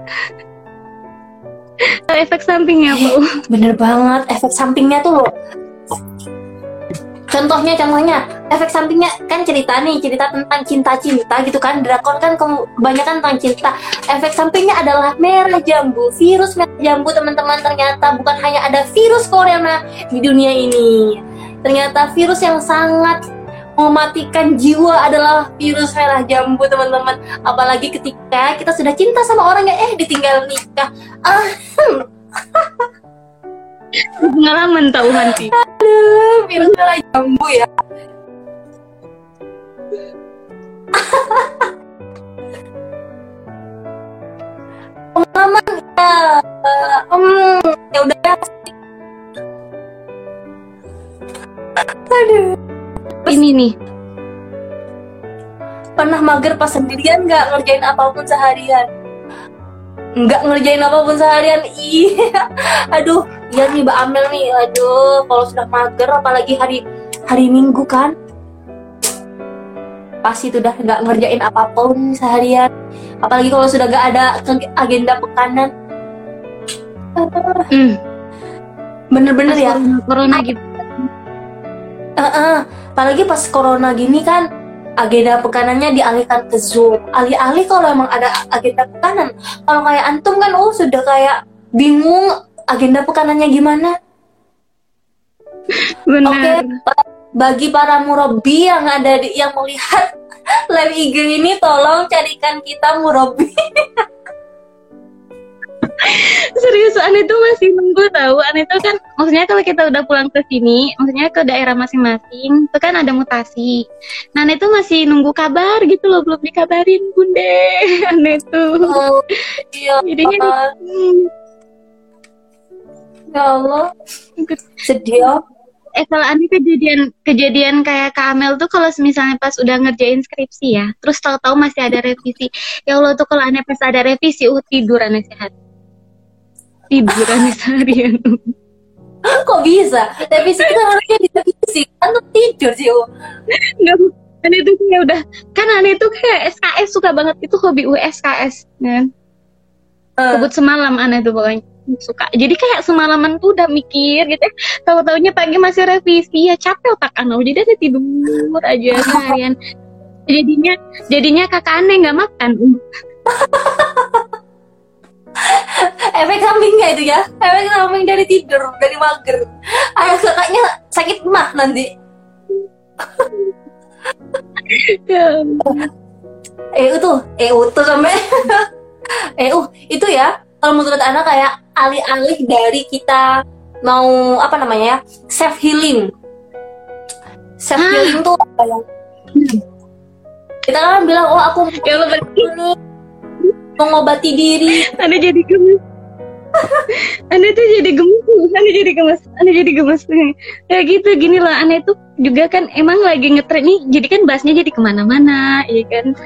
efek sampingnya? Uh? Bener banget efek sampingnya tuh loh. Contohnya, contohnya, efek sampingnya kan cerita nih, cerita tentang cinta-cinta gitu kan. Drakor kan kebanyakan tentang cinta. Efek sampingnya adalah merah jambu, virus merah jambu teman-teman ternyata bukan hanya ada virus corona di dunia ini. Ternyata virus yang sangat mematikan jiwa adalah virus merah jambu teman-teman. Apalagi ketika kita sudah cinta sama orang yang eh ditinggal nikah. Ah, Pengalaman tahu nanti. Aduh, virus merah jambu ya. Pengalaman ya, hmm, ya udah ya. Aduh, Ini nih, pernah mager pas sendirian nggak ngerjain apa pun seharian? Nggak ngerjain apa pun seharian, iya. Aduh, iya nih Mbak Amel nih, aduh, kalau sudah mager apalagi hari hari Minggu kan, pasti sudah nggak ngerjain apa pun seharian. Apalagi kalau sudah nggak ada agenda pekanan, hmm, bener-bener pas ya. corona, corona gitu. Heeh, apalagi pas corona gini kan agenda pekanannya dialihkan ke Zoom. Alih-alih kalau emang ada agenda pekanan. Kalau kayak antum kan oh sudah kayak bingung agenda pekanannya gimana. Oke, Benar. pa- bagi para murabi yang ada di, yang melihat live IG ini tolong carikan kita murabi. Serius, tuh masih nunggu tahu. Tuh kan, maksudnya kalau kita udah pulang ke sini, maksudnya ke daerah masing-masing, itu kan ada mutasi. Nah, tuh masih nunggu kabar gitu loh, belum dikabarin, bunda. Aneh tuh. Oh, iya. Jadinya, hmm, Ya Allah, sedih. ya. eh kalau aneh kejadian kejadian kayak Kamel tuh kalau misalnya pas udah ngerjain skripsi ya, terus tahu-tahu masih ada revisi. Ya Allah tuh kalau aneh pas ada revisi, uh tidur aneh sehat. Tidur aneh seharian. kok bisa? Revisi kita harusnya direvisi kan tuh tidur sih oh. aneh tuh kayak udah kan aneh tuh kayak SKS suka banget itu hobi USKS kan? Eh, sebut semalam aneh tuh pokoknya suka. Jadi kayak semalaman tuh udah mikir gitu ya. Tahu taunya pagi masih revisi. Ya capek otak anak. Jadi ada tidur aja seharian jadinya jadinya kakak aneh nggak makan efek sampingnya itu ya. Efek samping dari tidur dari mager. Ayah kakaknya sakit mah nanti. Ya, eh itu eh itu sampai. Eh uh itu ya. Kalau menurut anak kayak alih-alih dari kita mau apa namanya ya self healing self healing tuh apa ya? Kita kan bilang oh aku ya ini mengobati diri. Aneh jadi gemes. Aneh tuh jadi gemes. Aneh jadi gemes. Aneh jadi gemes. Kayak gitu gini loh. Aneh tuh juga kan emang lagi ngetren nih. Jadi kan bahasnya jadi ke mana-mana ya kan?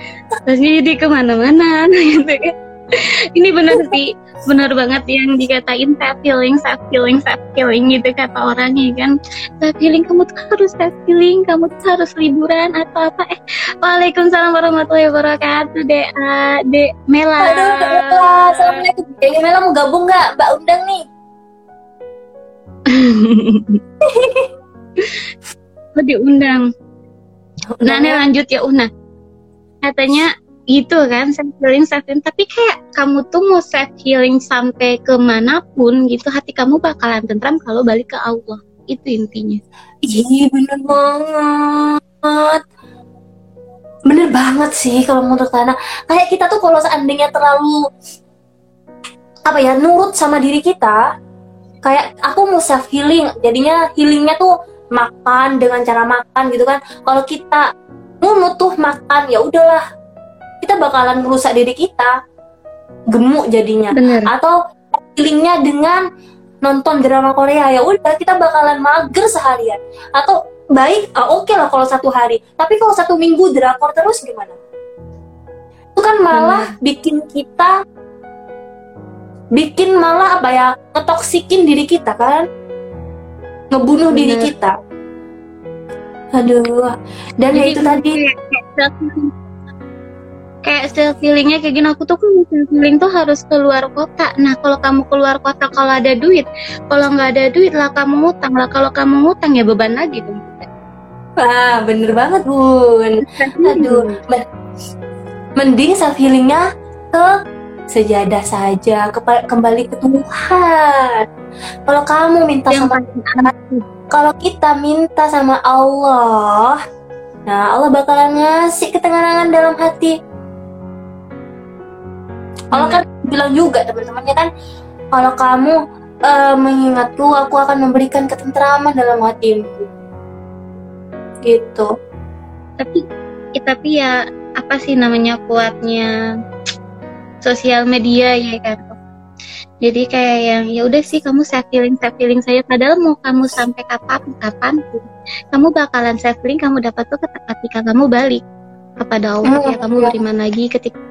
Bahasnya jadi ke mana-mana gitu kan? Ini bener sih bener banget yang dikatain self healing self healing self healing gitu kata orang ya kan. Self healing kamu tuh harus self healing kamu tuh harus liburan atau apa. Eh waalaikumsalam warahmatullahi wabarakatuh dek ah, dek Mela. Aduh Mela. Assalamualaikum. Kayaknya Mela mau gabung nggak? Mbak undang nih. Diundang. Nah, ini lanjut ya Una. Katanya gitu kan self healing self healing. Tapi kayak kamu tuh mau self healing sampai ke mana pun gitu hati kamu bakalan tentram kalau balik ke Allah. Itu intinya. Iya bener banget. Bener banget sih kalau menurut Lana. Kayak kita tuh kalau seandainya terlalu Apa ya, nurut sama diri kita Kayak aku mau self healing Jadinya healingnya tuh makan dengan cara makan gitu kan. Kalau kita nunut tuh makan ya udahlah Kita bakalan merusak diri kita. Gemuk jadinya. Bener. Atau healingnya dengan nonton drama Korea. Ya udah kita bakalan mager seharian. Atau baik ah, oke lah kalau satu hari. Tapi kalau satu minggu drakor terus gimana? Itu kan malah bikin kita bikin malah apa ya ngetoksikin diri kita kan? Ngebunuh diri Bener. kita. Aduh dan ya Jadi itu tadi kayak self- healingnya kayak gini aku tuh kan self healing tuh harus keluar kota. Nah kalau kamu keluar kota kalau ada duit kalau nggak ada duit lah kamu ngutang. Lah kalau kamu ngutang ya beban lagi tuh ah bener banget bun. Aduh, men- mending self healingnya ke sejadah saja, kepa- kembali ke Tuhan. Kalau kamu minta yang sama paling kalau kita minta sama Allah, nah Allah bakalan ngasih ketenangan dalam hati. Allah kan bilang juga teman-temannya kan, kalau kamu eh, mengingatku, aku akan memberikan ketentraman dalam hatimu. Gitu. tapi ya, tapi ya apa sih namanya kuatnya sosial media ya kan? Jadi kayak yang ya udah sih kamu self healing self healing saya. Padahal mau kamu sampai kapan kapan pun kamu bakalan self healing kamu dapat tuh ketika kamu balik kepada Allah ya. Kamu beriman lagi ketika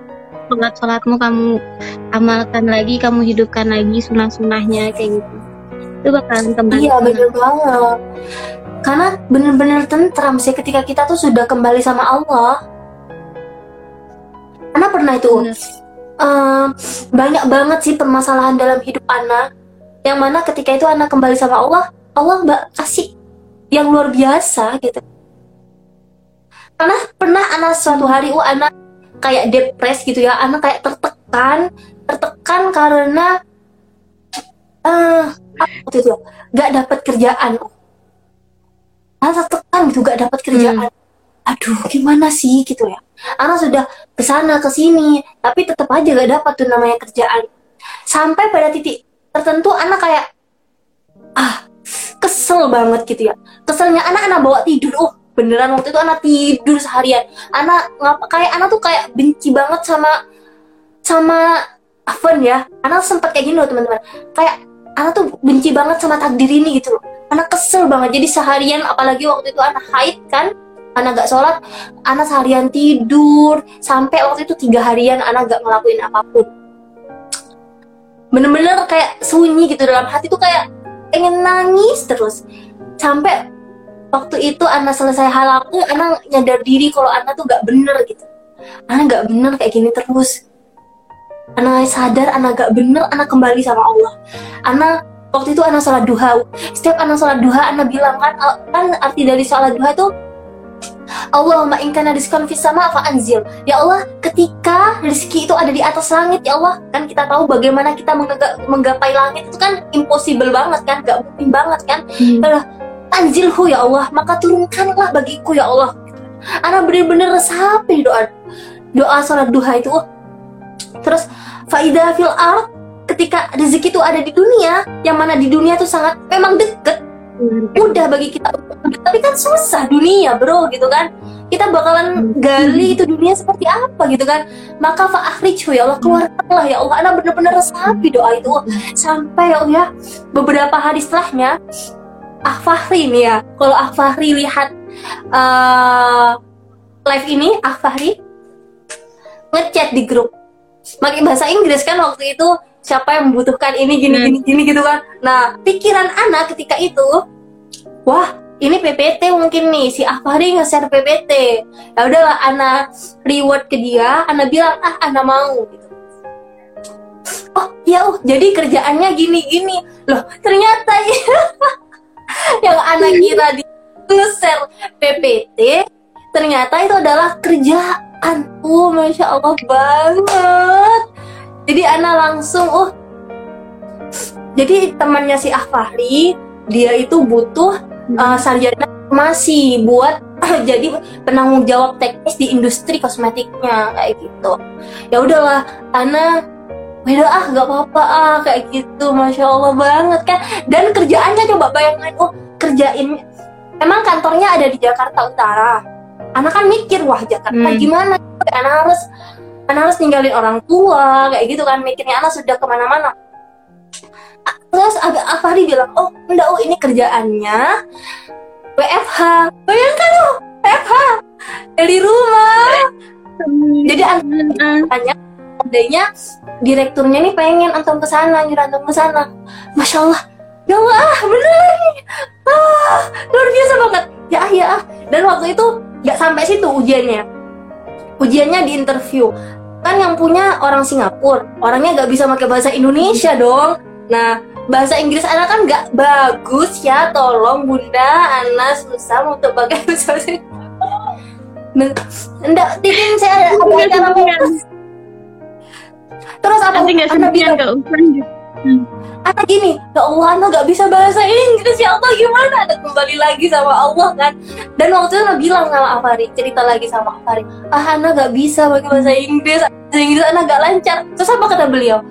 sholat sholatmu kamu amalkan lagi kamu hidupkan lagi sunah sunahnya kayak gitu itu bakalan kembali Iya bener banget. Karena bener-bener tentram sih ketika kita tuh sudah kembali sama Allah. Karena pernah itu eh, banyak banget sih permasalahan dalam hidup anak. Yang mana ketika itu anak kembali sama Allah, Allah mbak kasih yang luar biasa gitu. Karena pernah anak suatu hari, oh anak kayak depres gitu ya, anak kayak tertekan, tertekan karena eh waktu itu gak dapat kerjaan. Anak tertekan gitu gak dapat kerjaan. Aduh gimana sih gitu ya. Anak sudah ke sana ke sini tapi tetap aja gak dapat tuh namanya kerjaan. Sampai pada titik tertentu anak kayak ah kesel banget gitu ya. Keselnya anak anak bawa tidur. Oh beneran waktu itu anak tidur seharian. Anak ngapa kayak anak tuh kayak benci banget sama sama Aven ya. Anak sempat kayak gini loh teman-teman. Kayak anak tuh benci banget sama takdir ini gitu loh. Anak kesel banget. Jadi seharian apalagi waktu itu anak haid kan anak gak sholat anak seharian tidur. Sampai waktu itu tiga harian anak gak ngelakuin apa pun. Bener-bener kayak sunyi gitu dalam hati tuh kayak pengen nangis terus. Sampai waktu itu anak selesai halaku anak nyadar diri kalau anak tuh gak bener gitu anak gak bener kayak gini terus anak sadar anak gak bener anak kembali sama Allah anak waktu itu anak sholat duha setiap anak sholat duha anak bilang kan kan arti dari sholat duha itu Allahumma ingkana rizqan fis sama fa anzil. Ya Allah, ketika rezeki itu ada di atas langit, ya Allah, kan kita tahu bagaimana kita menggapai langit itu kan impossible banget kan, gak mungkin banget kan. Hmm. Anzilhu ya Allah, maka turunkanlah bagiku ya Allah. Anak bener-bener resapi doa doa sholat duha itu. Terus faidah fil ard ketika rezeki itu ada di dunia, yang mana di dunia itu sangat memang deket. Mudah bagi kita tapi kan susah dunia bro gitu kan. Kita bakalan gali itu dunia seperti apa gitu kan. Maka fa'akhrijhu ya Allah keluarkanlah ya Allah. Anak benar-benar resapi doa itu. Sampai ya Allah ya, beberapa hari setelahnya Ah Fahri nih ya. Kalau Ah Fahri lihat uh, live ini Ah Fahri ngechat di grup. Pakai bahasa Inggris kan waktu itu siapa yang membutuhkan ini gini hmm. gini gini gitu kan. Nah pikiran anak ketika itu wah ini PPT mungkin nih si Afari nge-share PPT ya udahlah anak reward ke dia anak bilang ah anak mau gitu. Oh ya oh jadi kerjaannya gini gini loh ternyata ya yang anak kira di nge-share PPT ternyata itu adalah kerjaan. Uh masya Allah banget. Jadi Ana langsung oh. Jadi temannya si Ahfahri dia itu butuh uh, sarjana masih buat jadi penanggung jawab teknis di industri kosmetiknya kayak gitu. Ya udahlah Ana beda ah gak apa-apa ah kayak gitu masya allah banget kan? Dan kerjaannya coba bayangin oh kerjain. Emang kantornya ada di Jakarta Utara? Anak kan mikir wah Jakarta hmm. gimana? Anak harus anak harus ninggalin orang tua kayak gitu kan mikirnya. Anak sudah ke mana-mana. Terus agak Afari bilang oh enggak oh ini kerjaannya WFH bayangkan loh WFH dari rumah. Jadi banyak adanya direkturnya nih pengen antum ke sana nyuruh antum ke sana. Masya Allah ya Allah bener ah luar biasa banget. Ya ya dan waktu itu nggak sampai situ ujiannya. Ujiannya di interview. Kan yang punya orang Singapura. Orangnya nggak bisa pakai bahasa Indonesia dong. Nah bahasa Inggris anak kan nggak bagus ya. Tolong bunda. Anak susah untuk pakai bahasa Enggak, titin saya ada acara Terus apa? Nanti nggak sendirian ke Hmm. Anak gini, ya Allah, anak gak bisa bahasa Inggris ya Allah gimana? Anak kembali lagi sama Allah kan. Dan waktu itu anak bilang sama Afari, cerita lagi sama Afari, ah anak gak bisa pakai bahasa Inggris, bahasa Inggris anak gak lancar. Terus apa kata beliau?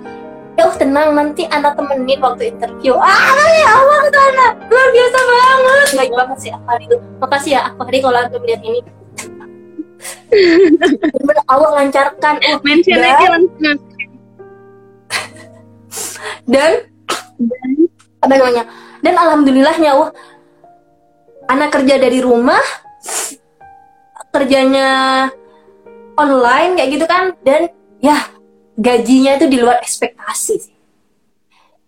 Ya oh, tenang nanti anak temenin waktu interview. Ah ya Allah kata anak, luar biasa banget. Baik banget sih Afari itu. Makasih ya Afari kalau anda melihat ini. Benar Allah lancarkan. Oh, Mention aja langsung dan apa namanya? Dan alhamdulillahnya wah anak kerja dari rumah kerjanya online kayak gitu kan dan ya gajinya itu di luar ekspektasi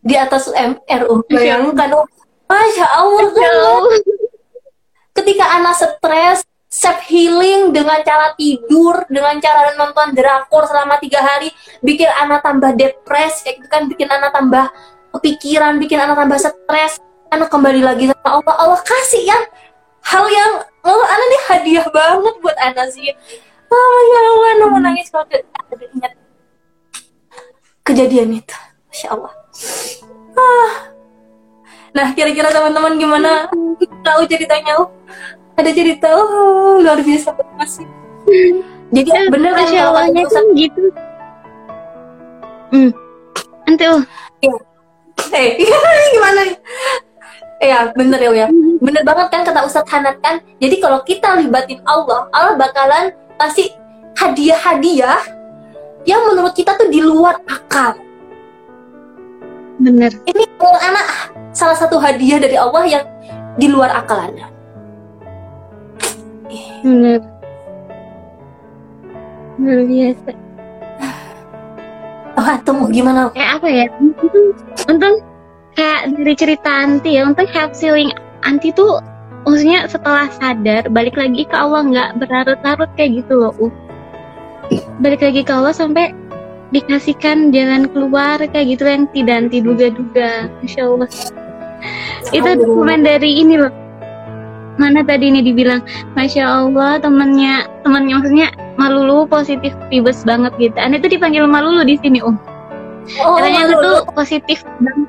di atas MRU bayangkan oh, masya Allah. Ketika anak stres self healing dengan cara tidur, dengan cara nonton drakor selama tiga hari, bikin anak tambah depres, kayak gitu kan, bikin anak tambah kepikiran, bikin anak tambah stres, anak kembali lagi sama Allah, Allah kasih yang hal yang oh, anak ini hadiah banget buat anak sih. Oh ya Allah, anak mau nangis kalau ingat kejadian itu, masya Allah. Ah. Nah, kira-kira teman-teman gimana? Tahu ceritanya? Ada cerita oh luar biasa banget sih. Jadi eh, bener kan awalnya kan gitu. Hmm. Nanti oh. Ya. eh gimana nih? Ya bener ya ya Bener banget kan kata Ustadz Hanat kan? Jadi kalau kita libatin Allah Allah bakalan pasti hadiah-hadiah Yang menurut kita tuh di luar akal. Bener. Ini anak salah satu hadiah dari Allah yang di luar akal anak benar luar biasa. Oh atau mau gimana? Kayak apa ya? Untung kayak dari cerita Anti ya untuk help healing Anti tuh maksudnya setelah sadar balik lagi ke Allah nggak berlarut-larut kayak gitu loh uh. balik lagi ke Allah sampai dikasihkan jalan keluar kayak gitu yang tidak anti duga-duga. Masya Allah. Itu dokumen dari ini loh mana tadi ini dibilang Masya Allah temennya temennya maksudnya Malulu positif tibes banget gitu. Anda itu dipanggil Malulu di sini Om oh, katanya itu tuh positif banget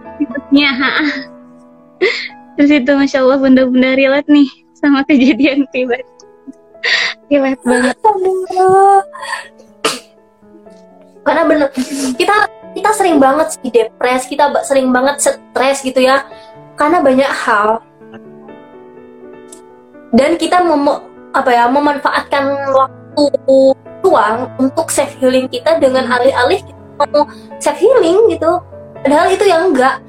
terus itu Masya Allah bunda-bunda relate nih sama kejadian tiba relate banget. Karena bener kita kita sering banget sih depres kita sering banget stres gitu ya. Karena banyak hal dan kita mem apa ya memanfaatkan waktu ruang untuk self healing kita dengan alih-alih kita mau self healing gitu. Padahal itu yang enggak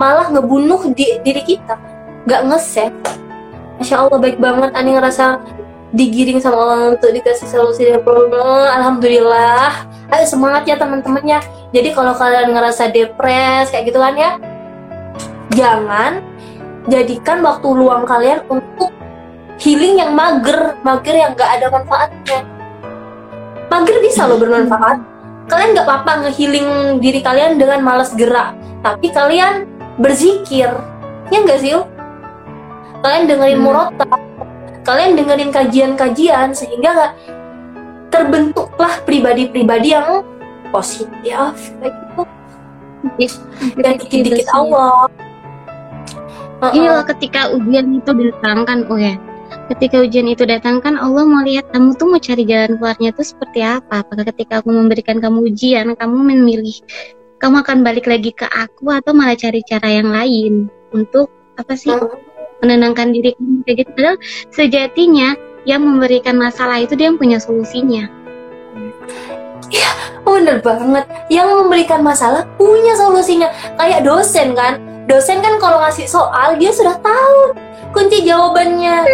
malah ngebunuh di, diri kita. Nggak nge-save Masya Allah baik banget. Ani ngerasa digiring sama Allah untuk dikasih solusi dari problem. Alhamdulillah. Ayo semangat ya teman-temannya jadi kalau kalian ngerasa depres kayak gitu kan ya. Jangan jadikan waktu luang kalian untuk healing yang mager mager yang gak ada manfaatnya. Mager bisa loh bermanfaat. Kalian gak apa-apa ngehealing diri kalian dengan malas gerak. Tapi kalian berzikir. Ya enggak sih kalian dengerin hmm. murota kalian dengerin kajian-kajian sehingga gak terbentuklah pribadi-pribadi yang positif kayak gitu. Dan dikit-dikit awal. Iya, ketika ujian itu datangkan, oh ya, ketika ujian itu datang kan Allah mau lihat kamu tuh mau cari jalan keluarnya tuh seperti apa apakah ketika aku memberikan kamu ujian kamu memilih kamu akan balik lagi ke aku atau malah cari cara yang lain untuk apa sih menenangkan diri kayak gitu padahal sejatinya yang memberikan masalah itu dia yang punya solusinya Iya, bener banget. Yang memberikan masalah punya solusinya. Kayak dosen kan. Dosen kan kalau ngasih soal, dia sudah tahu kunci jawabannya.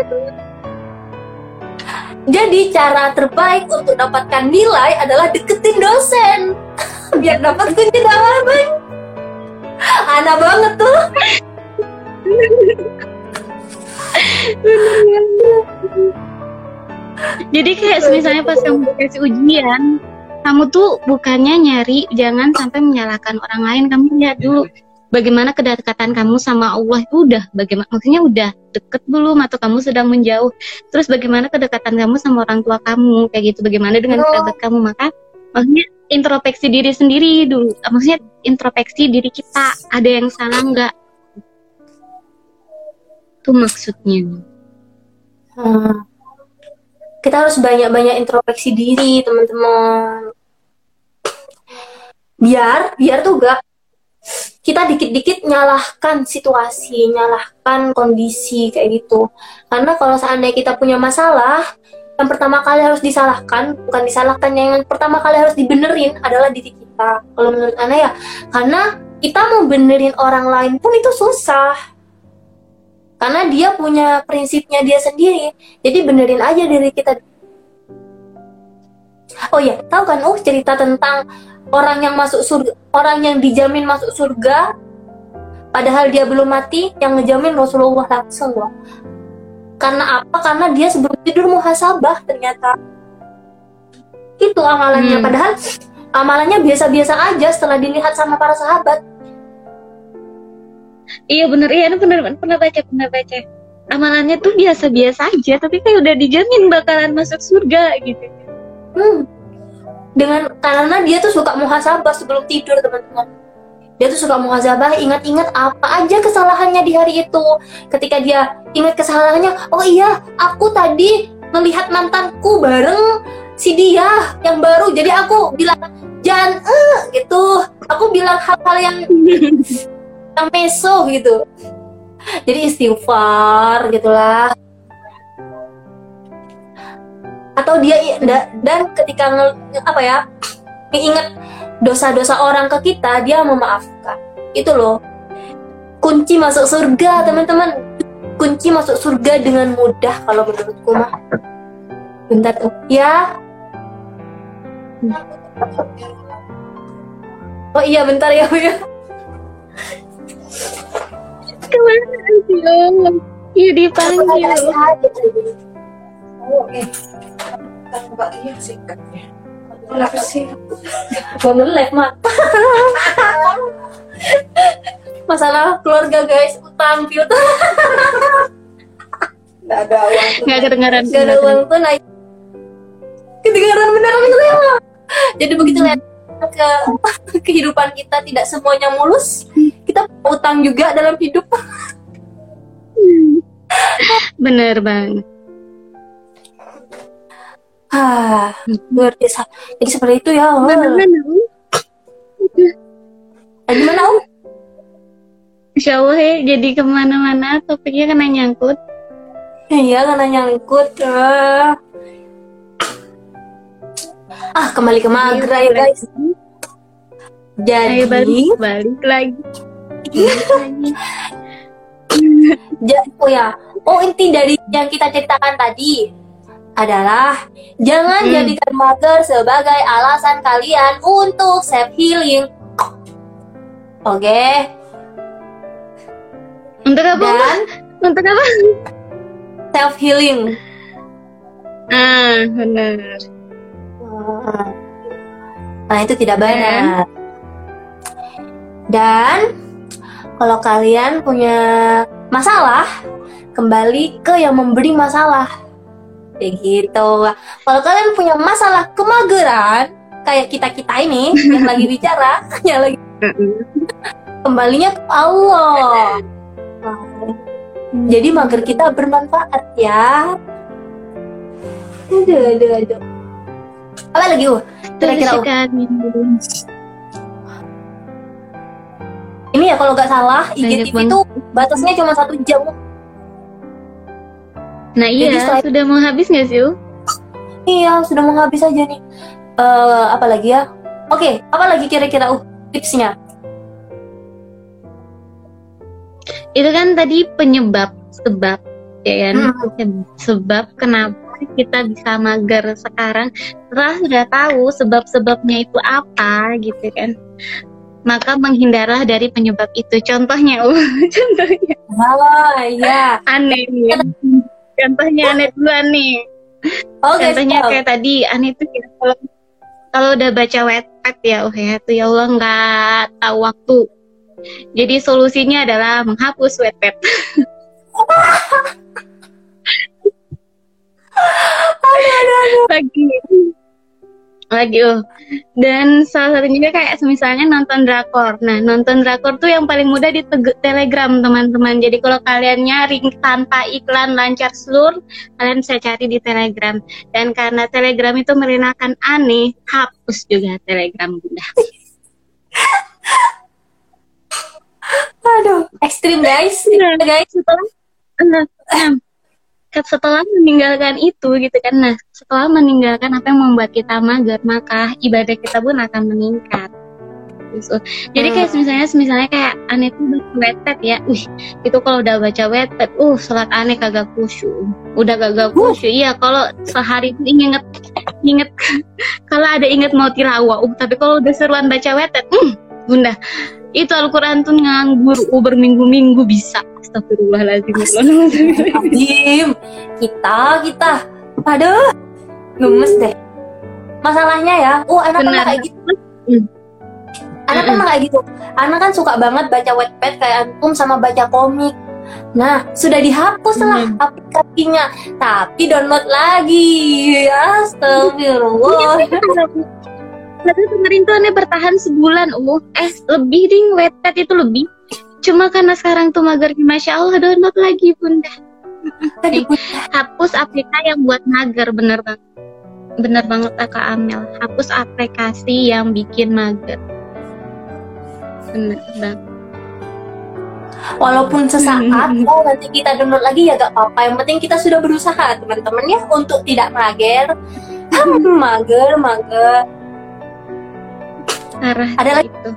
Jadi cara terbaik untuk dapatkan nilai adalah deketin dosen biar dapat kunci jawaban. Ana banget tuh. Jadi kayak misalnya pas kamu kasih ujian, kamu tuh bukannya nyari jangan sampai menyalahkan orang lain, kamu lihat dulu bagaimana kedekatan kamu sama Allah itu udah bagaimana? Maksudnya udah deket belum? Atau kamu sedang menjauh? Terus bagaimana kedekatan kamu sama orang tua kamu? Kayak gitu. Bagaimana dengan oh. kerabat kamu? Maka maksudnya introspeksi diri sendiri dulu. Maksudnya introspeksi diri kita. Ada yang salah nggak? Itu maksudnya. Hmm. kita harus banyak-banyak introspeksi diri teman-teman. Biar biar tuh gak kita dikit-dikit nyalahkan situasi, nyalahkan kondisi kayak gitu. Karena kalau seandainya kita punya masalah, yang pertama kali harus disalahkan, bukan disalahkan, yang pertama kali harus dibenerin adalah diri kita. Kalau menurut Ana ya, karena kita mau benerin orang lain pun itu susah. Karena dia punya prinsipnya dia sendiri. Jadi benerin aja diri kita. Oh ya, tahu kan? Oh cerita tentang orang yang masuk surga, orang yang dijamin masuk surga, padahal dia belum mati, yang ngejamin Rasulullah langsung loh. Karena apa? Karena dia sebelum tidur muhasabah ternyata. Itu amalannya. Hmm. Padahal amalannya biasa-biasa aja setelah dilihat sama para sahabat. Iya bener, iya ini bener, pernah baca, pernah baca. Amalannya tuh biasa-biasa aja, tapi kayak udah dijamin bakalan masuk surga gitu. Hmm dengan karena dia tuh suka muhasabah sebelum tidur teman-teman. Dia tuh suka muhasabah ingat-ingat apa aja kesalahannya di hari itu. Ketika dia ingat kesalahannya oh iya aku tadi melihat mantanku bareng si dia yang baru. Jadi aku bilang jangan eh gitu. Aku bilang hal-hal yang yang meso gitu. Jadi istighfar gitulah atau dia dan ketika apa ya ingat dosa-dosa orang ke kita dia memaafkan. Itu loh. Kunci masuk surga teman-teman. Kunci masuk surga dengan mudah kalau menurutku mah. Bentar tuh ya. Oh iya bentar ya bu ya. Ke mana Ayo? Iya dipanggil. Oh, oke. Mbak sih. Kenapa sih? Gua nge-live, Mak. Masalah keluarga guys, utang piutang. Gak ada uang. Nggak kedengaran. Gak ada uang tuh naik. Kedengaran beneran itu ya. Jadi begitu lihat ke kehidupan kita tidak semuanya mulus, kita utang juga dalam hidup. Bener bang. Ah, luar biasa. Jadi seperti itu ya. Oh. Gimana? Eh, Gimana Om? Insya Allah ya, jadi ke mana-mana topiknya kena nyangkut. Iya karena nyangkut. Ah, ah kembali ke Magra ya guys. Ayo Jadi, balik, balik lagi. Balik lagi. ja- oh ya, oh inti dari yang kita ceritakan tadi adalah jangan Hmm. jadikan mager sebagai alasan kalian untuk self healing. Oke, Untuk apa? Dan Untuk apa? self healing. Ah, benar. Nah, itu tidak benar. Dan kalau kalian punya masalah, kembali ke yang memberi masalah. Kayak gitu. Kalau kalian punya masalah kemageran, kayak kita-kita ini yang lagi bicara, yang lagi kembalinya ke Allah. Jadi mager kita bermanfaat ya. Aduh, aduh, aduh. Apa lagi, Uh? Kira-kira, Uh? Ini ya kalau nggak salah IGTV itu batasnya cuma satu jam. Nah iya, Jadi selain- sudah mau habis nggak sih? U? Iya, sudah mau habis aja nih. Eh, apa lagi ya? Oke, apa lagi kira-kira uh tipsnya? Itu kan tadi penyebab, sebab, ya kan? Hmm. Sebab kenapa kita bisa mager sekarang setelah sudah tahu sebab-sebabnya itu apa gitu kan maka menghindarlah dari penyebab itu contohnya uh, contohnya Oh iya. aneh ya. Contohnya aneh duluan nih Oke. contohnya kayak tadi aneh itu kayak kalau kalau udah baca wetpad ya oh ya tuh ya Allah nggak tahu waktu. Jadi solusinya adalah menghapus wetpad lagi lagi oh dan salah satunya kayak misalnya nonton drakor nah nonton drakor tuh yang paling mudah di telegram teman-teman jadi kalau kalian nyari tanpa iklan lancar seluruh kalian bisa cari di telegram dan karena telegram itu merinakan aneh hapus juga telegram bunda Aduh, ekstrim guys. Iya. guys. setelah nah, nah, setelah meninggalkan itu gitu kan. Nah setelah meninggalkan apa yang membuat kita mager? Maka ibadah kita pun akan meningkat. Gitu. jadi kayak Hmm. misalnya misalnya kayak aneh tuh wetpad ya. Wih itu kalau udah baca wetpad uh sholat aneh kagak khusyuk. Udah kagak khusyuk. Iya kalau sehari itu inget inget kalau ada inget mau tilawah uh, tapi kalau udah seruan baca wetpad hmm, bunda itu Al-Quran tuh nganggur uh, berminggu-minggu bisa Astagfirullahaladzim Dim, kita kita. Aduh, gemes deh. Masalahnya ya, oh anak Benar. pernah kayak gitu. Hmm. Anak Mm-mm. pernah kayak gitu. Anak kan suka banget baca wetpad kayak antum sama baca komik. Nah, sudah dihapus lah Hmm. aplikasinya, tapi download lagi. Astagfirullah. Tapi kemarin tuh aneh bertahan sebulan, uh, eh lebih ding wetpad itu lebih. Cuma karena sekarang tuh magernya, masya Allah download lagi bunda. Tadi Hapus aplikasi yang buat mager, bener banget. Bener banget kakak Amel. Hapus aplikasi yang bikin mager. Bener banget. walaupun sesaat, oh nanti kita download lagi ya gak apa-apa. Yang penting kita sudah berusaha teman-teman ya untuk tidak mager. Hmm, mager, mager. Arah Ada lagi? itu.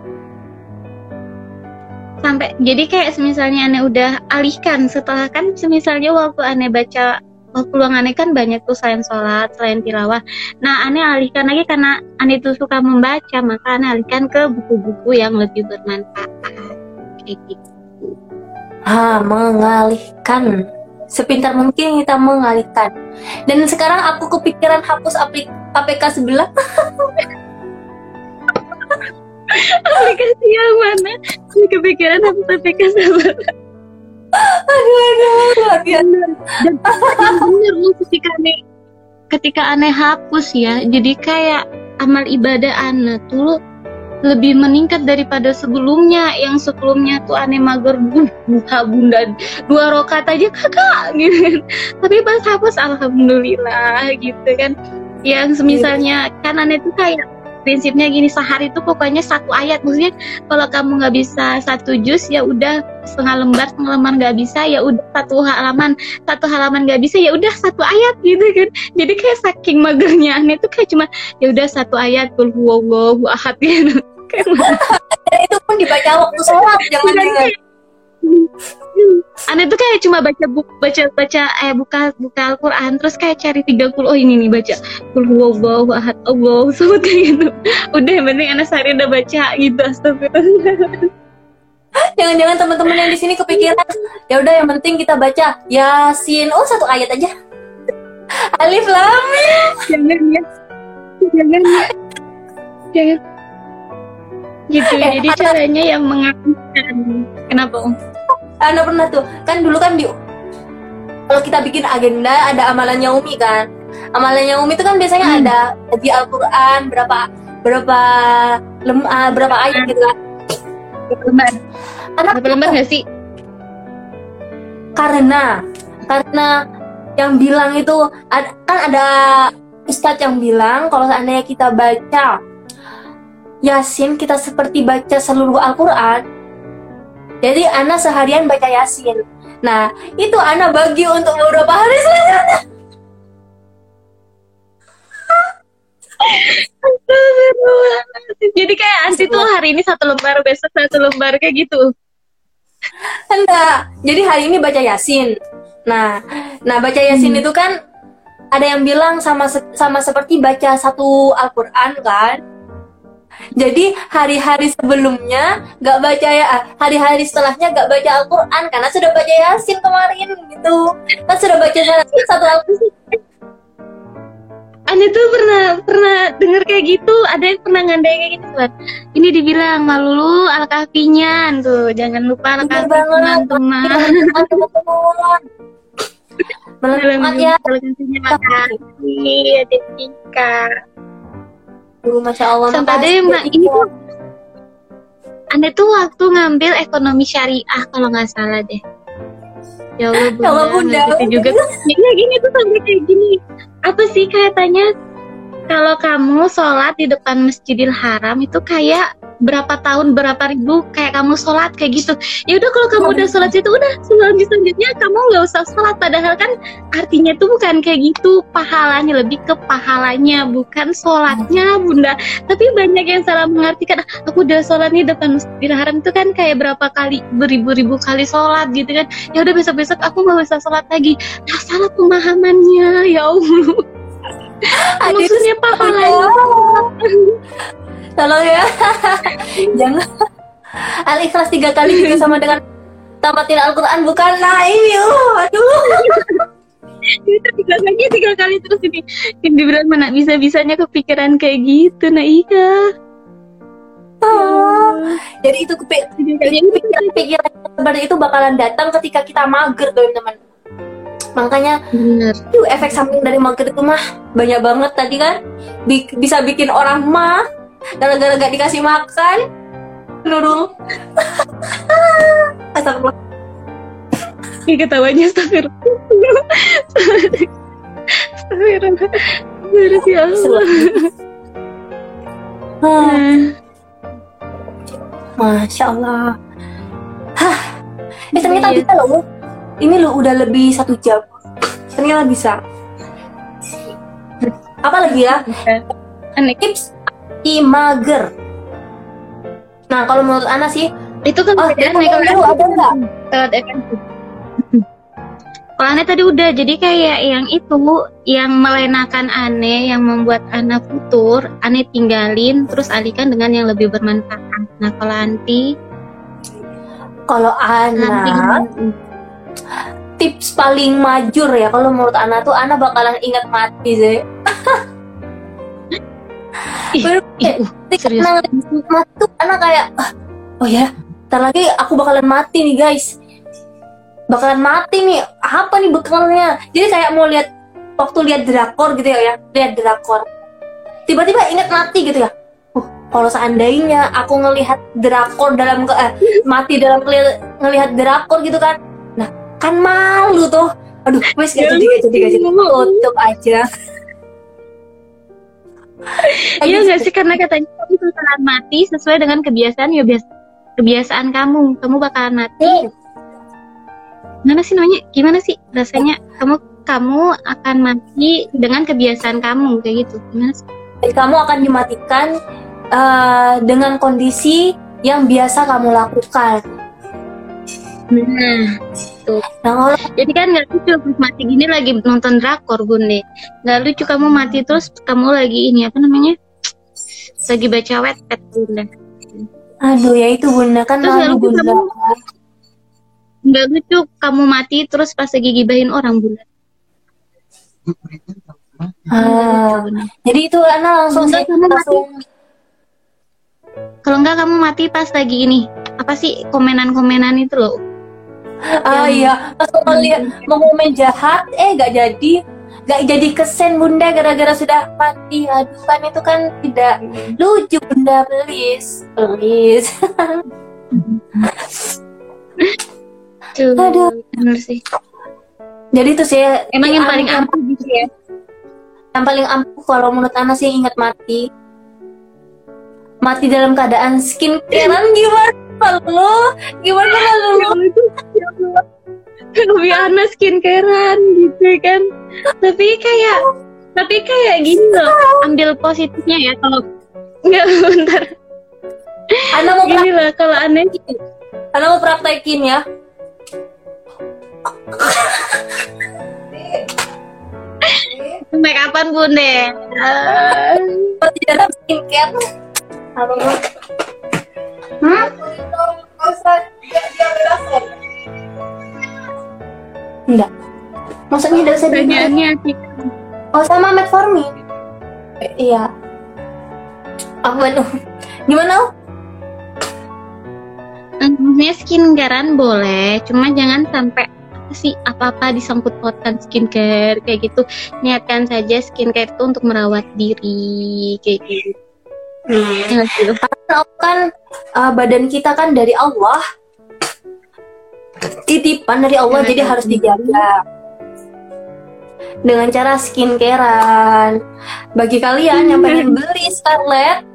Sampai jadi kayak misalnya aneh udah alihkan setelah kan misalnya waktu aneh baca waktu luang aneh kan banyak tuh selain sholat, selain tilawah. Nah aneh alihkan lagi karena aneh tuh suka membaca, maka aneh alihkan ke buku-buku yang lebih bermanfaat. Kayak gitu. ah mengalihkan sepintar mungkin kita mengalihkan dan sekarang aku kepikiran hapus aplik APK sebelah aplikasi yang mana? Ini kepikiran aku APK sama aduh aduh biasa. Dan bener lu ketika aneh ketika aneh hapus ya. Jadi kayak amal ibadah aneh tuh lebih meningkat daripada sebelumnya. Yang sebelumnya tuh aneh mager buka bunda dua rokat aja kakak gitu. Kan tapi pas hapus alhamdulillah gitu kan. Yang semisalnya kan aneh tuh kayak prinsipnya gini sehari itu pokoknya satu ayat. Maksudnya kalau kamu nggak bisa satu juz ya udah setengah lembar setengah lembar nggak bisa ya udah satu halaman satu halaman nggak bisa ya udah satu ayat gitu kan. Jadi kayak saking magernya aneh tuh kayak cuma ya udah satu ayat kul huwallahu ahad gitu. Kayak itu pun dibaca waktu sholat jangan Aneh tuh kayak cuma baca buku baca baca eh buka buka Al-Quran terus kayak cari 30 oh ini nih baca. Kul huwallahu ahad Allah samad kayak gitu. Udah yang penting anak sehari udah baca gitu astagfirullah. Jangan-jangan teman-teman yang di sini kepikiran ya udah yang penting kita baca yasin. Oh satu ayat aja. Alif lam. Mim. jangan ya. Jangan ya. Jangan gitu Eh, jadi atau- caranya yang mengakukan. Kenapa om? Anda pernah tuh. Kan dulu kan di kalau kita bikin agenda ada amalannya Umi kan. Amalannya Umi itu kan biasanya Hmm. ada di Al-Quran berapa berapa lem, ah, berapa ayat gitu kan berapa lembar? Anak berapa lembar nggak sih? Karena karena yang bilang itu kan ada ustadz yang bilang kalau seandainya kita baca Yasin kita seperti baca seluruh Al-Quran. Jadi Ana seharian baca Yasin. Nah itu Ana bagi untuk beberapa hari selanjutnya. Jadi kayak anti tuh hari ini satu lembar besok satu lembar kayak gitu. Enggak. Jadi hari ini baca Yasin. Nah nah baca Yasin itu kan ada yang bilang sama sama seperti baca satu Al-Quran kan jadi hari-hari sebelumnya nggak baca ya ah, hari-hari setelahnya nggak baca Al-Quran karena sudah baca Yasin kemarin gitu. Kan sudah baca Yasin satu Al-Quran. Tuh pernah pernah denger kayak gitu? Ada yang pernah ngandai kayak gitu kan ini dibilang malulu al kafinya tuh jangan lupa al Bener kafi banget. teman-teman. Teman-teman. Selamat ya. al kafinya makasih Adetika Duh, Masya Allah sampai ada ini tuh Anda tuh waktu ngambil ekonomi syariah kalau nggak salah deh. Ya Allah bunda, Allah, Bunda. gitu juga. Ya gini tuh sampai kayak gini. Apa sih katanya kalau kamu sholat di depan Masjidil Haram itu kayak berapa tahun berapa ribu kayak kamu sholat kayak gitu. Ya udah kalau kamu udah sholat itu udah selanjutnya selanjutnya kamu nggak usah sholat. Padahal kan artinya tuh bukan kayak gitu. Pahalanya lebih ke pahalanya bukan sholatnya bunda. Tapi banyak yang salah mengartikan "Ah, aku udah sholat nih depan masjidil haram itu kan kayak berapa kali beribu-ribu kali sholat gitu kan. Ya udah besok-besok aku nggak usah sholat lagi. Nah salah pemahamannya ya allah. Maksudnya pahalanya Tolong ya. Jangan. Al-Ikhlas tiga kali juga sama dengan tamatin Al-Quran bukan nah ini loh. Aduh. itu tiga lagi tiga kali terus ini ini dibilang mana bisa bisanya kepikiran kayak gitu nah iya Ah. Jadi itu pikiran-pikiran seperti itu bakalan datang ketika kita mager teman-teman. Makanya bener Tuh efek samping dari mager itu mah banyak banget tadi kan Bi- bisa bikin orang mah gara-gara gak dikasih makan. Nurul Astagfirullah. Ini ketawanya astagfirullah. Astagfirullah. Beres ya Allah. Hmm, Masya Allah. Hah. Eh ternyata Iya. bisa loh Ini loh udah lebih satu jam. Ternyata bisa. Apa lagi ya? Tips anti mager Nah kalau menurut Ana sih Itu kan Oh, bedaan nih kalau baru ada nggak? lewat efektif. Kalau aneh tadi udah, jadi kayak yang itu yang melenakan aneh, yang membuat anak futur, aneh tinggalin, terus alihkan dengan yang lebih bermanfaat. Nah kalau anti, Kalau Ana gimana? tips paling majur ya kalau menurut Ana tuh Ana bakalan ingat mati sih. Ih, Baru ih, kayak, uh, serius. Ana ngeliat mati tuh Ana kayak "Ah, oh ya, ntar lagi aku bakalan mati nih guys. Bakalan mati nih. Apa nih bekalnya? Jadi kayak mau lihat waktu lihat drakor gitu ya, ya lihat drakor. Tiba-tiba ingat mati gitu ya. Uh, kalau seandainya aku ngelihat drakor dalam ke eh, mati dalam keli- ngelihat drakor gitu kan. Nah, kan malu tuh. Aduh, wes gak jadi gak jadi gak jadi. Tutup aja. Iya nggak sih? Karena katanya kamu bakalan mati sesuai dengan kebiasaan ya biasa kebiasaan kamu. Kamu bakalan mati. Gimana sih namanya? Gimana sih rasanya? Kamu kamu akan mati dengan kebiasaan kamu kayak gitu. Gimana sih? Kamu akan dimatikan eh, dengan kondisi yang biasa kamu lakukan. Nah Nah, kalau jadi kan nggak lucu mati gini lagi nonton drakor bunda nggak lucu kamu mati terus kamu lagi ini apa namanya? Lagi baca wetpad bunda aduh ya itu bunda kan Terus malu bunda. kamu- nggak lucu kamu mati terus pas lagi gibahin orang bunda Ah, jadi itu Ana langsung sih kamu mati. langsung Kalau enggak kamu mati pas lagi ini. Apa sih komenan-komenan itu loh? Ah iya. Ngeliat mau komen jahat eh gak jadi. Gak jadi kesen bunda gara-gara sudah mati. Aduh kan itu kan tidak lucu bunda. Please please. Tuh, Aduh. bener sih. jadi itu sih Emang yang paling am- ampuh gitu ya? yang paling ampuh kalau menurut Ana sih ingat mati. Mati dalam keadaan skincarean gimana lo gimana lo Lebih aneh skincarean gitu kan. Tapi kayak tapi kayak gini loh, ambil positifnya ya kalau enggak bentar. Ana mau Gini lah kalau aneh. Ana mau praktekin ya. Sampai kapan bunda? Mati dalam skincare Halo hmm? enggak maksudnya di Pertanyaannya oh sama metformin iya apa tuh gimana? Eh, maksudnya skincarean boleh, cuma jangan sampai apa sih apa-apa disangkut pautkan skincare kayak gitu. Niatkan saja skincare itu untuk merawat diri kayak gitu. Sih? Karena kan uh, badan kita kan dari Allah titipan dari Allah Ya, jadi harus dijaga dengan cara skincarean bagi kalian yang pengen beli Scarlett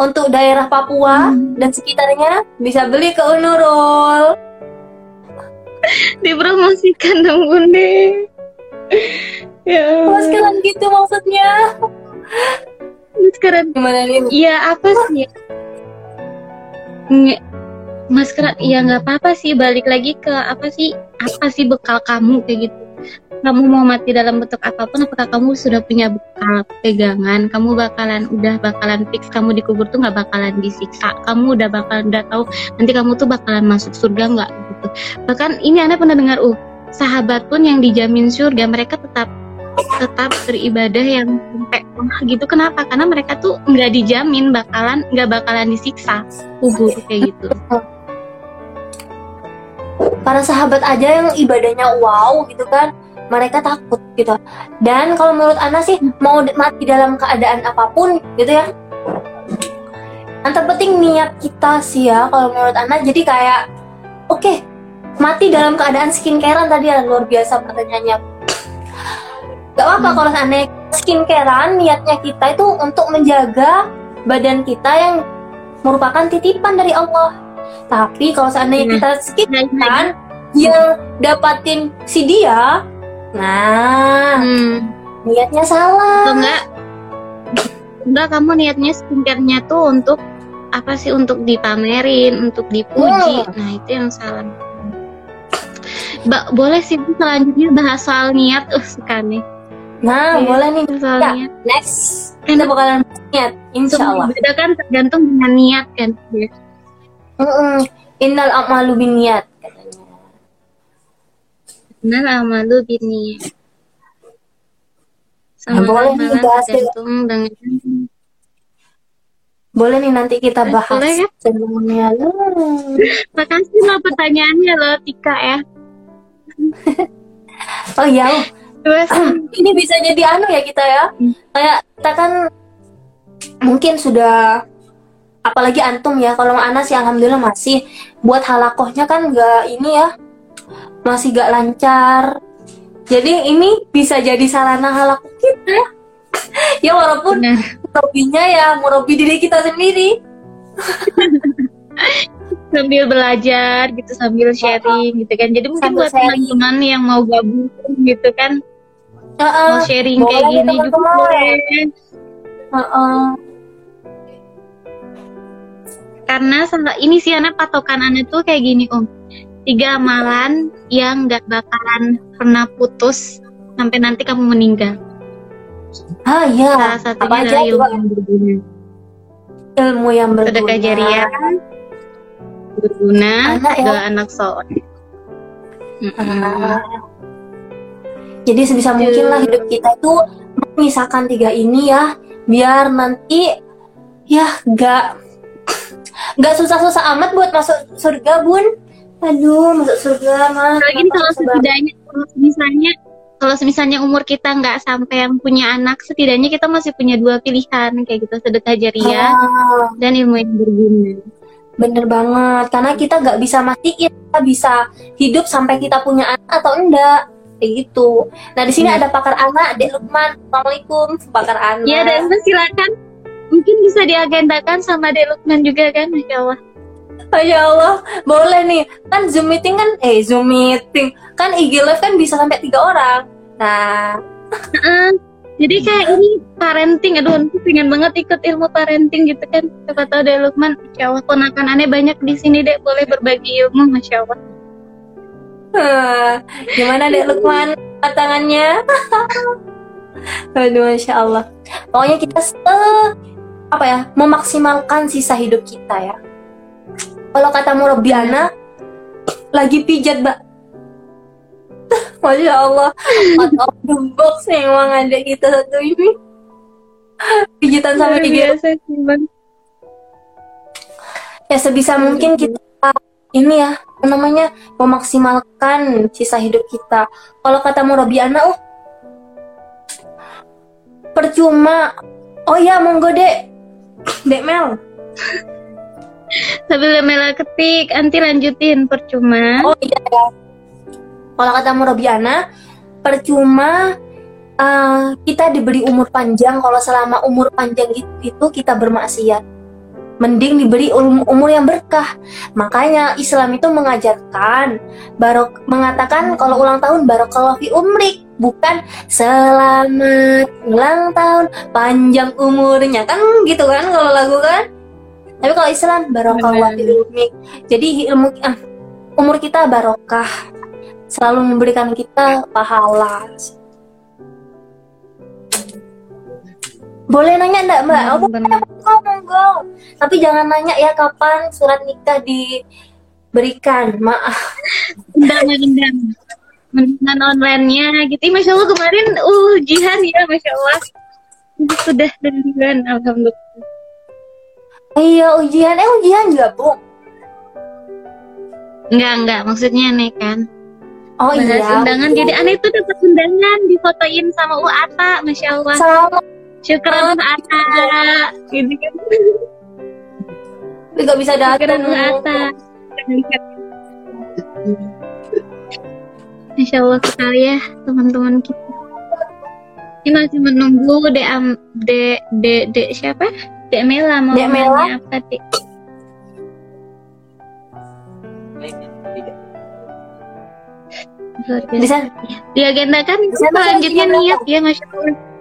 untuk daerah Papua dan sekitarnya bisa beli ke Unurul Dipromosikan dong Bunde. ya. Wah, sekarang gitu maksudnya Sekarang gimana nih? Iya apa sih? Nge masker ya nggak apa-apa sih. Balik lagi ke apa sih? Apa sih bekal kamu kayak gitu. Kamu mau mati dalam bentuk apa pun apakah kamu sudah punya bekal pegangan? Kamu bakalan udah bakalan fix. Kamu dikubur tuh nggak bakalan disiksa. Kamu udah bakalan udah tahu nanti kamu tuh bakalan masuk surga nggak gitu. Bahkan ini anda pernah dengar uh sahabat pun yang dijamin surga mereka tetap tetap beribadah yang sampai wah gitu. Kenapa? Karena mereka tuh nggak dijamin bakalan nggak bakalan disiksa. Kubur kayak gitu. Para sahabat aja yang ibadahnya wow gitu kan mereka takut gitu. Dan kalau menurut Ana sih mau mati dalam keadaan apa pun gitu ya. Yang terpenting niat kita sih ya kalau menurut Ana. Jadi kayak oke mati dalam keadaan skincarean tadi ya luar biasa pertanyaannya gak apa-apa kalau seandainya skincarean niatnya kita itu untuk menjaga badan kita yang merupakan titipan dari Allah. Tapi kalau seandainya Hmm. kita skincarean yang dapatin si dia nah hmm. niatnya atau salah enggak enggak kamu niatnya skincare-nya tuh untuk apa sih? Untuk dipamerin untuk dipuji. Hmm. nah itu yang salah. Ba- boleh sih selanjutnya bahas soal niat uh suka nih nah Iya. boleh nih soal Ya. niat next kita bakalan niat insya Allah ibadah kan tergantung dengan niat kan Mm-mm. Innal a'malu binniyat katanya. Benar amalu bini. Nah, boleh nih bahas ya. tergantung dengan Boleh nih nanti kita Eh, bahas boleh ya? Hmm. Makasih loh pertanyaannya loh Tika ya. Oh oh. Terus ini bisa jadi anu ya kita ya. Hmm. Kayak kita kan mungkin sudah apalagi antum ya kalau anak sih alhamdulillah masih buat halakohnya kan nggak ini ya masih gak lancar jadi ini bisa jadi sarana halakoh kita ya ya walaupun benar. murabinya ya murabi diri kita sendiri sambil belajar gitu sambil sharing gitu kan. Jadi mungkin Sambil buat teman-teman yang mau gabung gitu kan Heeh. mau sharing boleh kayak gini juga boleh. Heeh. Karena sama- ini sih anak patokan anak tuh kayak gini om. Tiga amalan yang nggak bakalan pernah putus sampai nanti kamu meninggal. ah iya Salah satunya apa aja adalah ilmu yang berguna. ilmu yang berguna Sedekah jariah, berguna, Anak ya. doa anak soleh. Ah. Jadi sebisa mungkin lah hidup kita itu menyisakan tiga ini ya, biar nanti ya nggak nggak susah-susah amat buat masuk surga bun. Aduh masuk surga mah. Nih kalau setidaknya kalau misalnya kalau misalnya umur kita nggak sampai yang punya anak, setidaknya kita masih punya dua pilihan kayak gitu sedekah jariah Ah, dan ilmu yang berguna. bener banget karena kita nggak bisa mastiin kita bisa hidup sampai kita punya anak atau enggak kayak gitu. Nah di sini Hmm. ada pakar anak, Dek Lukman. Assalamualaikum, pakar anak. Ya dan silakan mungkin bisa diagendakan sama Dek Lukman juga kan, Masya Allah. Masya Allah, boleh nih. Kan Zoom meeting kan, eh Zoom meeting. Kan IG Live kan bisa sampai tiga orang. Nah. Jadi kayak ini parenting, aduh aku pengen banget ikut ilmu parenting gitu kan. Siapa tahu Dek Lukman, Masya Allah ponakan aneh banyak di sini Dek, boleh berbagi ilmu, Masya Allah. gimana Dek Lukman tangannya? Aduh, Masya Allah. Pokoknya kita se apa ya, memaksimalkan sisa hidup kita ya. Kalau kata Murabiana, lagi pijat, Mbak. Masya Allah, out of the box emang ada kita satu ini. Pijitan sampai tiga biasa sih, Bang. ya sebisa mungkin kita ini ya namanya memaksimalkan sisa hidup kita. Kalau kata Murabiana oh. Percuma. Oh ya monggo dek. Dek Mel. Sambil Mela ketik, nanti lanjutin percuma. oh iya ya. Kalau kata Murabiana percuma eh, kita diberi umur panjang. Kalau selama umur panjang itu, itu kita bermaksiat mending diberi um- umur yang berkah. Makanya Islam itu mengajarkan barok mengatakan kalau ulang tahun barokallahu fi umrik bukan selamat ulang tahun panjang umurnya. Kan gitu kan kalau lagu kan? Tapi kalau Islam barokallahu fi umrik. Jadi ilmu ah, umur kita barokah. Selalu memberikan kita pahala boleh nanya enggak mbak? Oh, Benar. monggo monggo tapi jangan nanya ya kapan surat nikah diberikan maaf Undangan, undangan. Undangan online-nya gitu. Ih, Masya Allah kemarin uh, ujian ya, Masya Allah. Sudah duluan, Alhamdulillah. iya ujian eh ujian juga bu Enggak, enggak. Maksudnya nih kan. oh Bahas iya undangan. Jadi aneh itu dapat undangan difotoin sama U Ata, Masya Allah. sama Syukuran Ata. Gitu kan. tapi gak bisa datang Syukuran U Ata. Masya Allah sekali ya teman-teman kita. Ini masih menunggu de am de de de siapa? Dek Mela mau Dek Mela? nanya apa Dek? Luar biasa. di Di sana selanjutnya kan niat ya masya Allah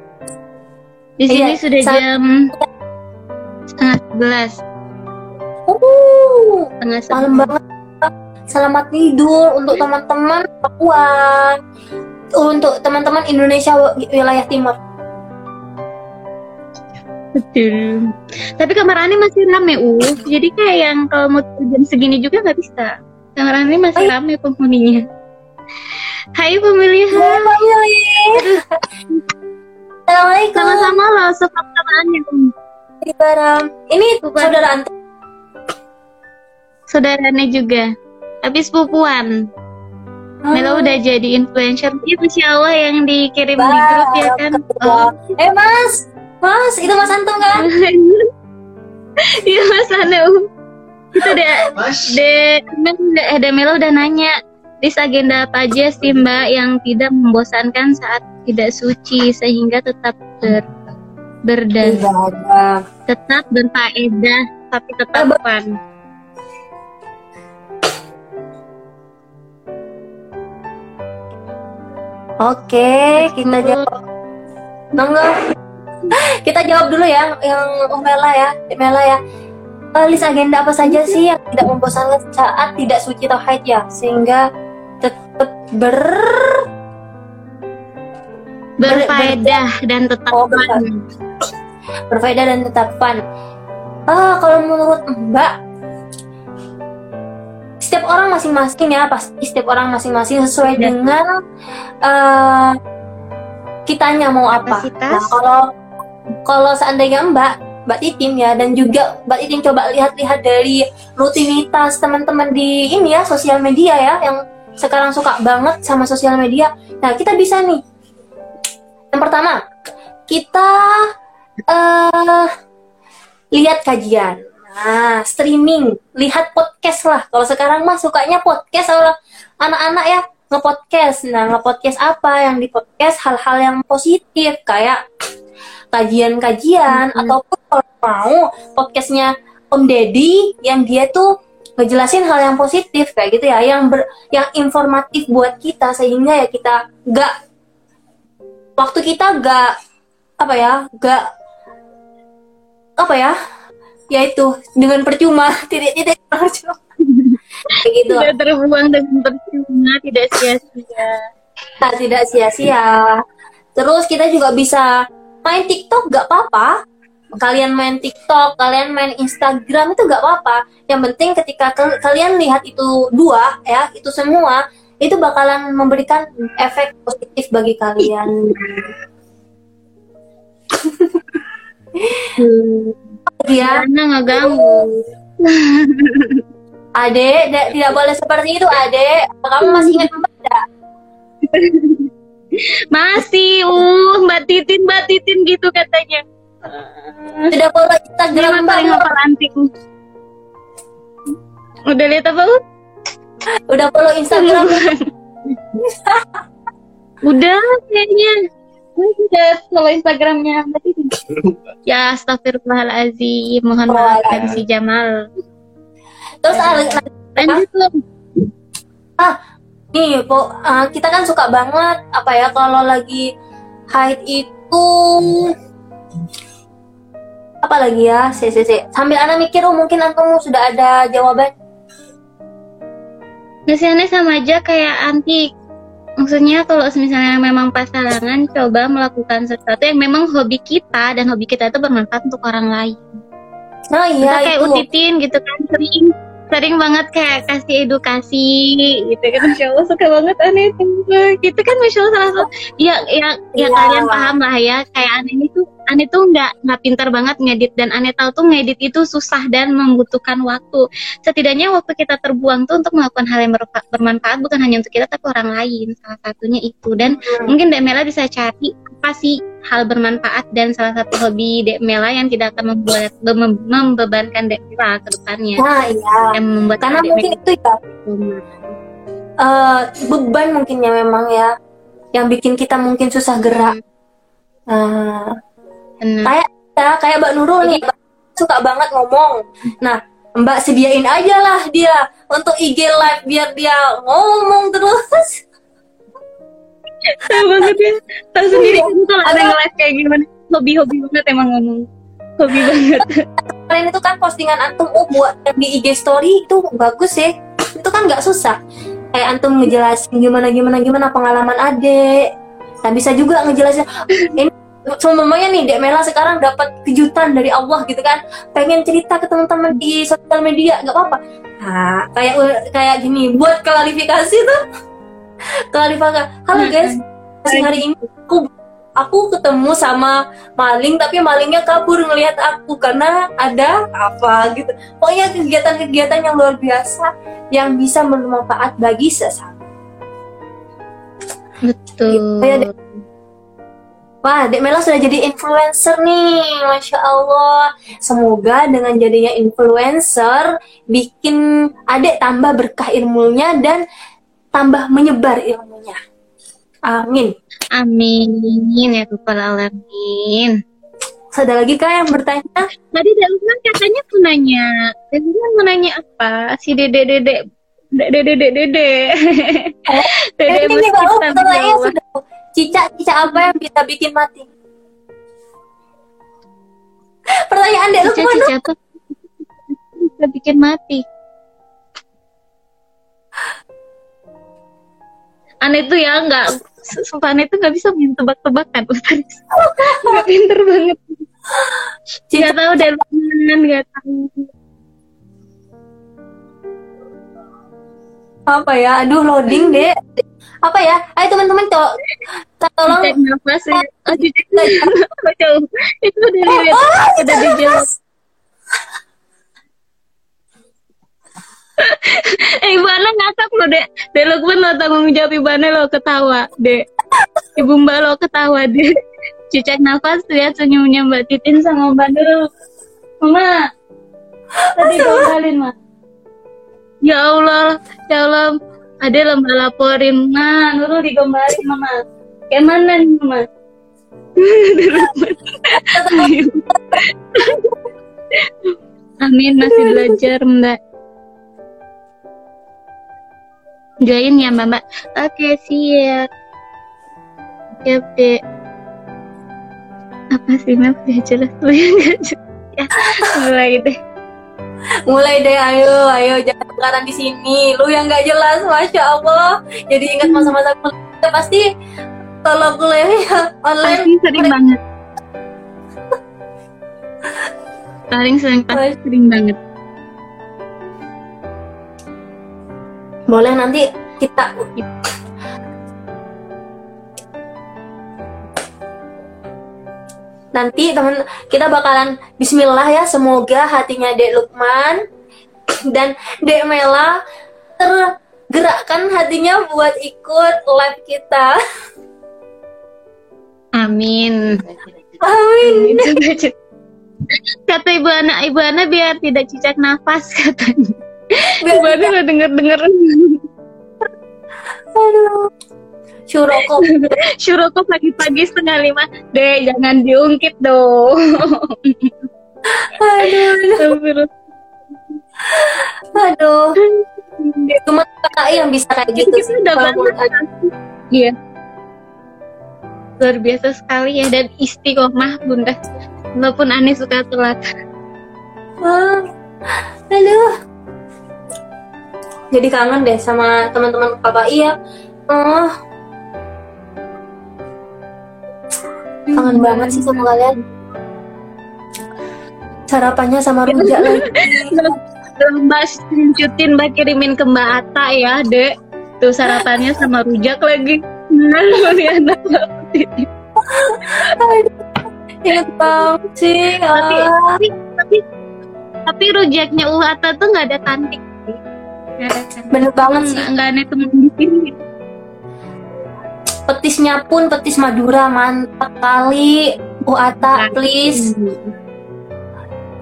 di sini Iya, sudah sa- jam setengah sebelas uh setengah malam banget selamat tidur untuk teman-teman Papua untuk teman-teman Indonesia wilayah timur Betul. Tapi kamar Ani masih rame, uh. Jadi kayak yang kalau mau jam segini juga nggak bisa. Kamar Ani masih rame penghuninya. Hai pemilihan. Assalamualaikum. Sama-sama loh, sepakataannya. Baram. Ini Bukan. saudara antum. Saudaranya juga. Habis pupuan. Melo udah jadi influencer. Iya, Masya Allah yang dikirim di grup ya kan. Oh. Eh Mas, Mas, itu Mas Antum kan? Iya Mas Anu. Itu deh, de, eh, de Melo udah nanya. List agenda apa aja sih Mbak yang tidak membosankan saat tidak suci sehingga tetap ber, berdan, Ibadah. tetap berfaedah tapi tetap fun. Oke, kita jawab. Monggo. Kita jawab dulu ya, yang Umela ya, Mela ya. List agenda apa saja sih yang tidak membosankan saat tidak suci atau haid ya, sehingga ber Berfaedah dan tetap Oh, fun. berfaedah dan tetap fun. Ah, kalau menurut Mbak, setiap orang masing-masing ya, pasti setiap orang masing-masing sesuai Ya. dengan eh kitanya mau apa. Kapasitas. Nah, kalau kalau seandainya Mbak, Mbak Titin ya, dan juga Mbak Titin coba lihat-lihat dari rutinitas teman-teman di ini ya, sosial media ya, yang sekarang suka banget sama sosial media. Nah, kita bisa nih. Yang pertama, kita eh lihat kajian. Nah, streaming, lihat podcast lah. Kalau sekarang mah sukanya podcast kalau anak-anak ya nge-podcast. Nah, nge-podcast apa? Yang di podcast hal-hal yang positif kayak kajian-kajian Mhm. ataupun kalau mau podcastnya Om Deddy yang dia tuh ngejelasin hal yang positif kayak gitu ya, yang ber, yang informatif buat kita sehingga ya kita nggak waktu kita nggak apa ya nggak apa ya yaitu dengan percuma tidak tidak percuma. Kayak gitu. Tidak terbuang dengan percuma, tidak sia-sia. Nah, tidak sia-sia. Terus kita juga bisa main TikTok gak apa-apa kalian main TikTok kalian main Instagram itu gak apa-apa yang penting ketika ke- kalian lihat itu dua ya itu semua itu bakalan memberikan efek positif bagi kalian ya Karena ngeganggu. Adek, dek, tidak boleh seperti itu, Adek. Kamu masih ingat Mbak tidak? Masih, uh, Mbak Titin, Mbak Titin gitu katanya. Tidak follow Instagram Mbak. paling hafal antik. Uh. Udah lihat apa, Uh? Udah follow Instagram. Udah kayaknya. Udah follow Instagramnya. Ya, astagfirullahaladzim. Mohon maafkan si Jamal. Terus ah, Lanjut loh. nih, po, ah, kita kan suka banget apa ya kalau lagi haid itu apa lagi ya? Si, si, si. Sambil anak mikir, oh mungkin antum sudah ada jawaban. Biasanya sama aja kayak antik. Maksudnya kalau misalnya memang pasangan coba melakukan sesuatu yang memang hobi kita dan hobi kita itu bermanfaat untuk orang lain. Nah Kita iya kayak itu. utitin gitu kan sering sering banget kayak kasih edukasi gitu kan. Masya Allah suka banget aneh itu. Gitu kan Masya Allah salah satu. Ya ya ya Iya. kalian paham lah ya kayak aneh ini tuh aneh tuh nggak nggak pintar banget ngedit. Dan aneh tahu tuh ngedit itu susah dan membutuhkan waktu. Setidaknya waktu kita terbuang tuh untuk melakukan hal yang bermanfaat bukan hanya untuk kita tapi orang lain. Salah satunya itu. Dan Hmm. mungkin Demela bisa cari apa sih hal bermanfaat dan salah satu hobi Demela yang tidak akan membuat mem- membebankan Demela ke depannya Nah iya. yang membuat Karena Demela mungkin itu ya eh, beban mungkin ya memang ya yang bikin kita mungkin susah gerak. Nah, Benar. kayak ya, kayak Mbak Nurul nih Mbak suka banget ngomong. Nah, Mbak sediain aja lah dia untuk IG live biar dia ngomong terus. Banget ya. Tahu sendiri. Iya. kalau ada nge-live kayak gimana? Hobi-hobi banget emang ngomong hobi banget. Kalian itu kan postingan antum oh buat di IG story itu bagus sih. Itu kan nggak susah. Kayak antum ngejelasin gimana gimana gimana pengalaman adek. Nah bisa juga ngejelasin ini semuanya nih Dek Mela sekarang dapat kejutan dari Allah gitu kan. Pengen cerita ke teman-teman di sosial media nggak apa-apa. Nah kayak kayak gini buat klarifikasi tuh klarifikasi halo guys. hari ini aku aku ketemu sama maling tapi malingnya kabur ngelihat aku karena ada apa gitu. Pokoknya kegiatan-kegiatan yang luar biasa yang bisa bermanfaat bagi sesama. Betul. Ya, Dek. Wah, Dek Mela sudah jadi influencer nih, Masya Allah. Semoga dengan jadinya influencer, bikin adek tambah berkah ilmunya dan tambah menyebar ilmunya. Amin. Amin ya Rabbal Alamin. Ada lagi kak yang bertanya? Tadi Delman katanya mau nanya. Delman mau nanya apa? Si dede dede dede dede dede. Dede ini kalau pertanyaannya sudah Cica-cica apa yang bisa bikin mati? Pertanyaan Dek Lukman. Cica apa? Bisa bikin mati. Aneh tuh ya nggak sumpah aneh tuh nggak bisa main tebak-tebakan Ustaz. Nggak pinter banget. Nggak tahu deh Lukman nggak tahu. Apa ya? Aduh loading deh apa ya? Ayo teman-teman to tolong cek nafas ya. Oh, itu udah dilihat. oh, udah dijawab eh ibu Ana ngakak lo dek. Dek lo gue lo tanggung jawab ibu Ana lo ketawa dek. Ibu mbak lo ketawa dek. Cicak nafas lihat senyumnya mbak Titin sama mbak Nurul. Mama tadi ngobrolin mah ya Allah ya Allah. Ada lomba laporin. Nah Nurul digombalin mama. Kayak mana nih mama Amin masih belajar mbak Join ya mbak Oke siap. Siap deh Apa sih mbak? Udah jelas. Ya, Mulai deh. Mulai deh ayo ayo. Jangan sekarang di sini. Lu yang nggak jelas masya allah. Jadi ingat masa-masa kuliah. Pasti kalau kuliah online pasti sering banget. Paling sering pasti sering banget boleh nanti kita nanti teman kita bakalan Bismillah ya semoga hatinya Dek Lukman dan Dek Mela tergerakkan hatinya buat ikut live kita. Amin. Amin. Kata ibu anak ibu anak biar tidak cicak nafas katanya. Biar ibu anak nggak denger denger. Aduh. Syuroko. Syuroko pagi-pagi setengah lima. Deh, jangan diungkit dong. aduh. Aduh. aduh. Cuma kakak yang bisa kayak gitu sih. Udah banget. Iya. Luar biasa sekali ya dan istiqomah bunda. Walaupun aneh suka telat. Ah, aduh. Jadi kangen deh sama teman-teman kakak iya. Oh, kangen banget sih sama kalian. Sarapannya sama rujak lagi. Mbak screenshotin Mbak kirimin ke Mbak Ata ya dek. Tuh sarapannya sama rujak lagi. Anak inget banget sih. Tapi, tapi tapi tapi rujaknya Ata tuh nggak ada cantik bener banget sih. nggak ada temen di sini. Petisnya pun petis Madura mantap kali. Bu Ata please.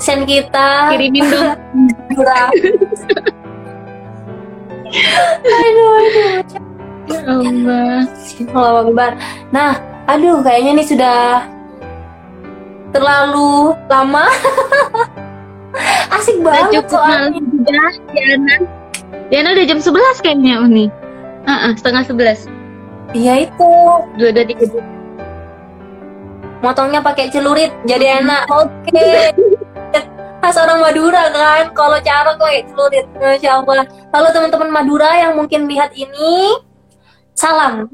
send kita. Kirimin dong. Madura. Aduh aduh ya Allah. Allah Akbar nah aduh kayaknya nih sudah terlalu lama. Asik banget cukup malam sudah Diana Diana udah jam 11 kayaknya Uni uh -uh, setengah 11 Iya itu. Dua dari tiga. Motongnya pakai celurit jadi enak. Oke. Okay. Khas orang Madura kan. Kalau cara pakai celurit. Masya Allah. Halo teman-teman Madura yang mungkin lihat ini. Salam.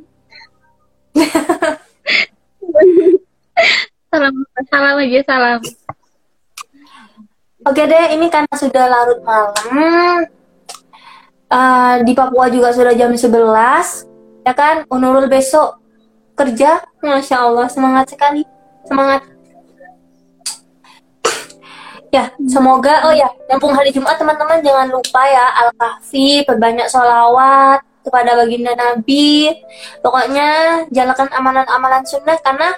salam aja salam. Oke deh, ini karena sudah larut malam. Uh, di Papua juga sudah jam 11 ya kan? Unurul besok kerja. Masya Allah semangat sekali. Semangat. Ya semoga oh ya mumpung hari Jumat teman-teman jangan lupa ya Al-Kahfi perbanyak sholawat kepada baginda Nabi. Pokoknya jalankan amalan-amalan sunnah karena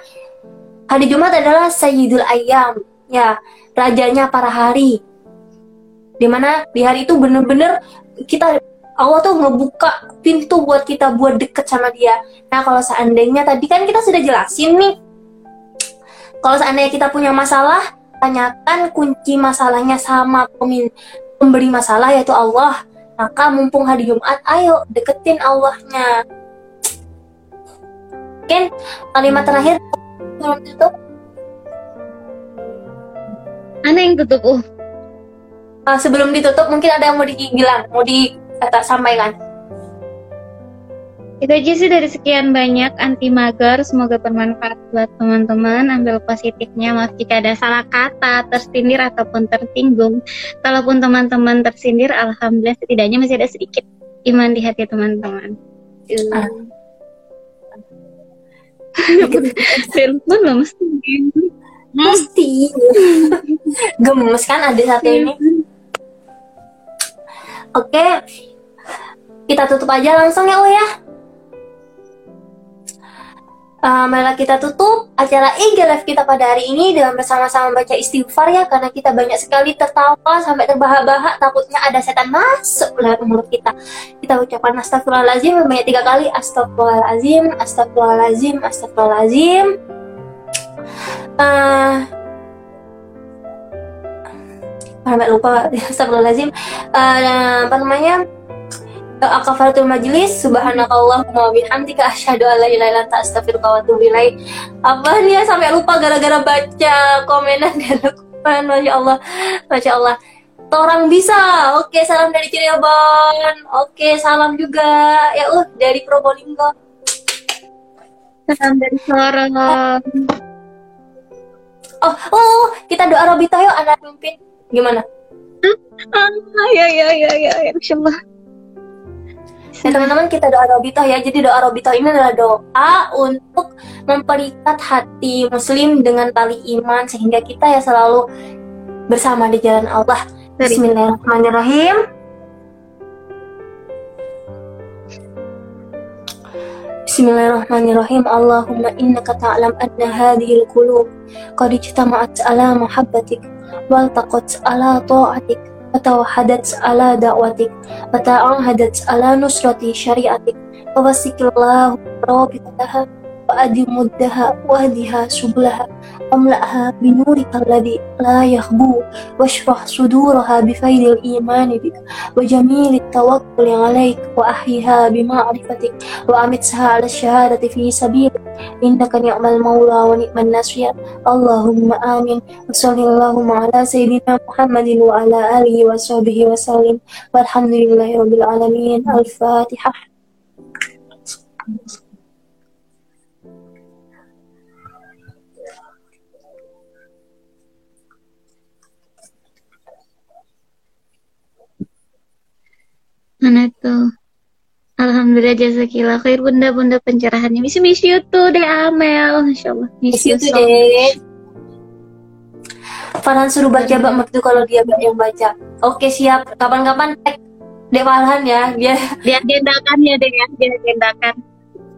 hari Jumat adalah Sayyidul Ayam ya rajanya para hari. Di mana di hari itu bener-bener kita Allah tuh ngebuka pintu buat kita buat deket sama dia. Nah kalau seandainya tadi kan kita sudah jelasin nih, kalau seandainya kita punya masalah, tanyakan kunci masalahnya sama pemberi masalah yaitu Allah. Maka mumpung hari Jumat, ayo deketin Allahnya. Ken, kalimat terakhir tutup. Ana yang tutup, uh. Uh, sebelum ditutup mungkin ada yang mau digilang, mau di kata sampaikan? Itu aja sih dari sekian banyak anti mager. Semoga bermanfaat buat teman-teman. Ambil positifnya. Maaf jika ada salah kata, tersindir ataupun tertinggung. Kalaupun teman-teman tersindir, alhamdulillah setidaknya masih ada sedikit iman di hati teman-teman. Ah. Telepon loh mesti. Mesti. Gemes kan ada satu ini. Oke, kita tutup aja langsung ya, Oh ya. Uh, marilah kita tutup acara IG Live kita pada hari ini dengan bersama-sama baca istighfar ya karena kita banyak sekali tertawa sampai terbahak-bahak takutnya ada setan masuk dalam mulut kita. Kita ucapkan astagfirullahalazim banyak tiga kali astagfirullahalazim, astagfirullahalazim, astagfirullahalazim. Uh, sampai lupa. Astagfirullahalazim. Uh, apa namanya? akafaratul majlis subhanakallahumma bihamdika asyhadu an la ilaha illa anta astaghfiruka wa atubu ilaik. Apa nih ya? Sampai lupa gara-gara baca komenan dan masya Allah. Masya Allah. Orang bisa. Oke salam dari Cirebon. Oke salam juga. Ya uh dari Probolinggo. Salam dari Sorong. Oh oh kita doa Robito yuk anak pimpin gimana ah ya ya ya ya, ya. Masya Allah Ya teman-teman kita doa robito ya. Jadi doa robito ini adalah doa untuk memperikat hati muslim dengan tali iman sehingga kita ya selalu bersama di jalan Allah. Bismillahirrahmanirrahim. Bismillahirrahmanirrahim. Allahumma innaka ta'lam anna hadhihi al-qulub. Qad ijtama'at ala mahabbatik wal taqat ala ta'atik wa tawahadat ala da'watik wa ta'ahadat ala nusrati syari'atik. Wa wasikillahu rabbitaha wa adimuddaha wa ahdiha sublaha واملأها بنورك الذي لا يخبو واشرح صدورها بفيض الإيمان بك وجميل التوكل عليك وأحيها بمعرفتك وأمتها على الشهادة في سبيلك إنك نعم المولى ونعم الناصير اللهم آمين وصل اللهم على سيدنا محمد وعلى آله وصحبه وسلم والحمد لله رب العالمين الفاتحة Mana tuh? Alhamdulillah jazakillah khair bunda-bunda pencerahannya. Miss miss you tuh deh Amel. Masya Allah. Miss you so deh. Farhan suruh baca bak mertu kalau dia yang baca. Oke siap. Kapan-kapan tag Dek Farhan ya. Dia dia agendakan ya deh ya. Dia agendakan.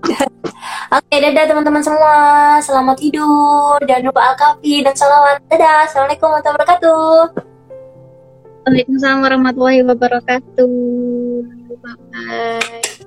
Oke, dadah teman-teman semua. Selamat tidur. Jangan lupa al-kafi dan salawat. Dadah. Assalamualaikum warahmatullahi wabarakatuh. Waalaikumsalam warahmatullahi wabarakatuh. Bye bye.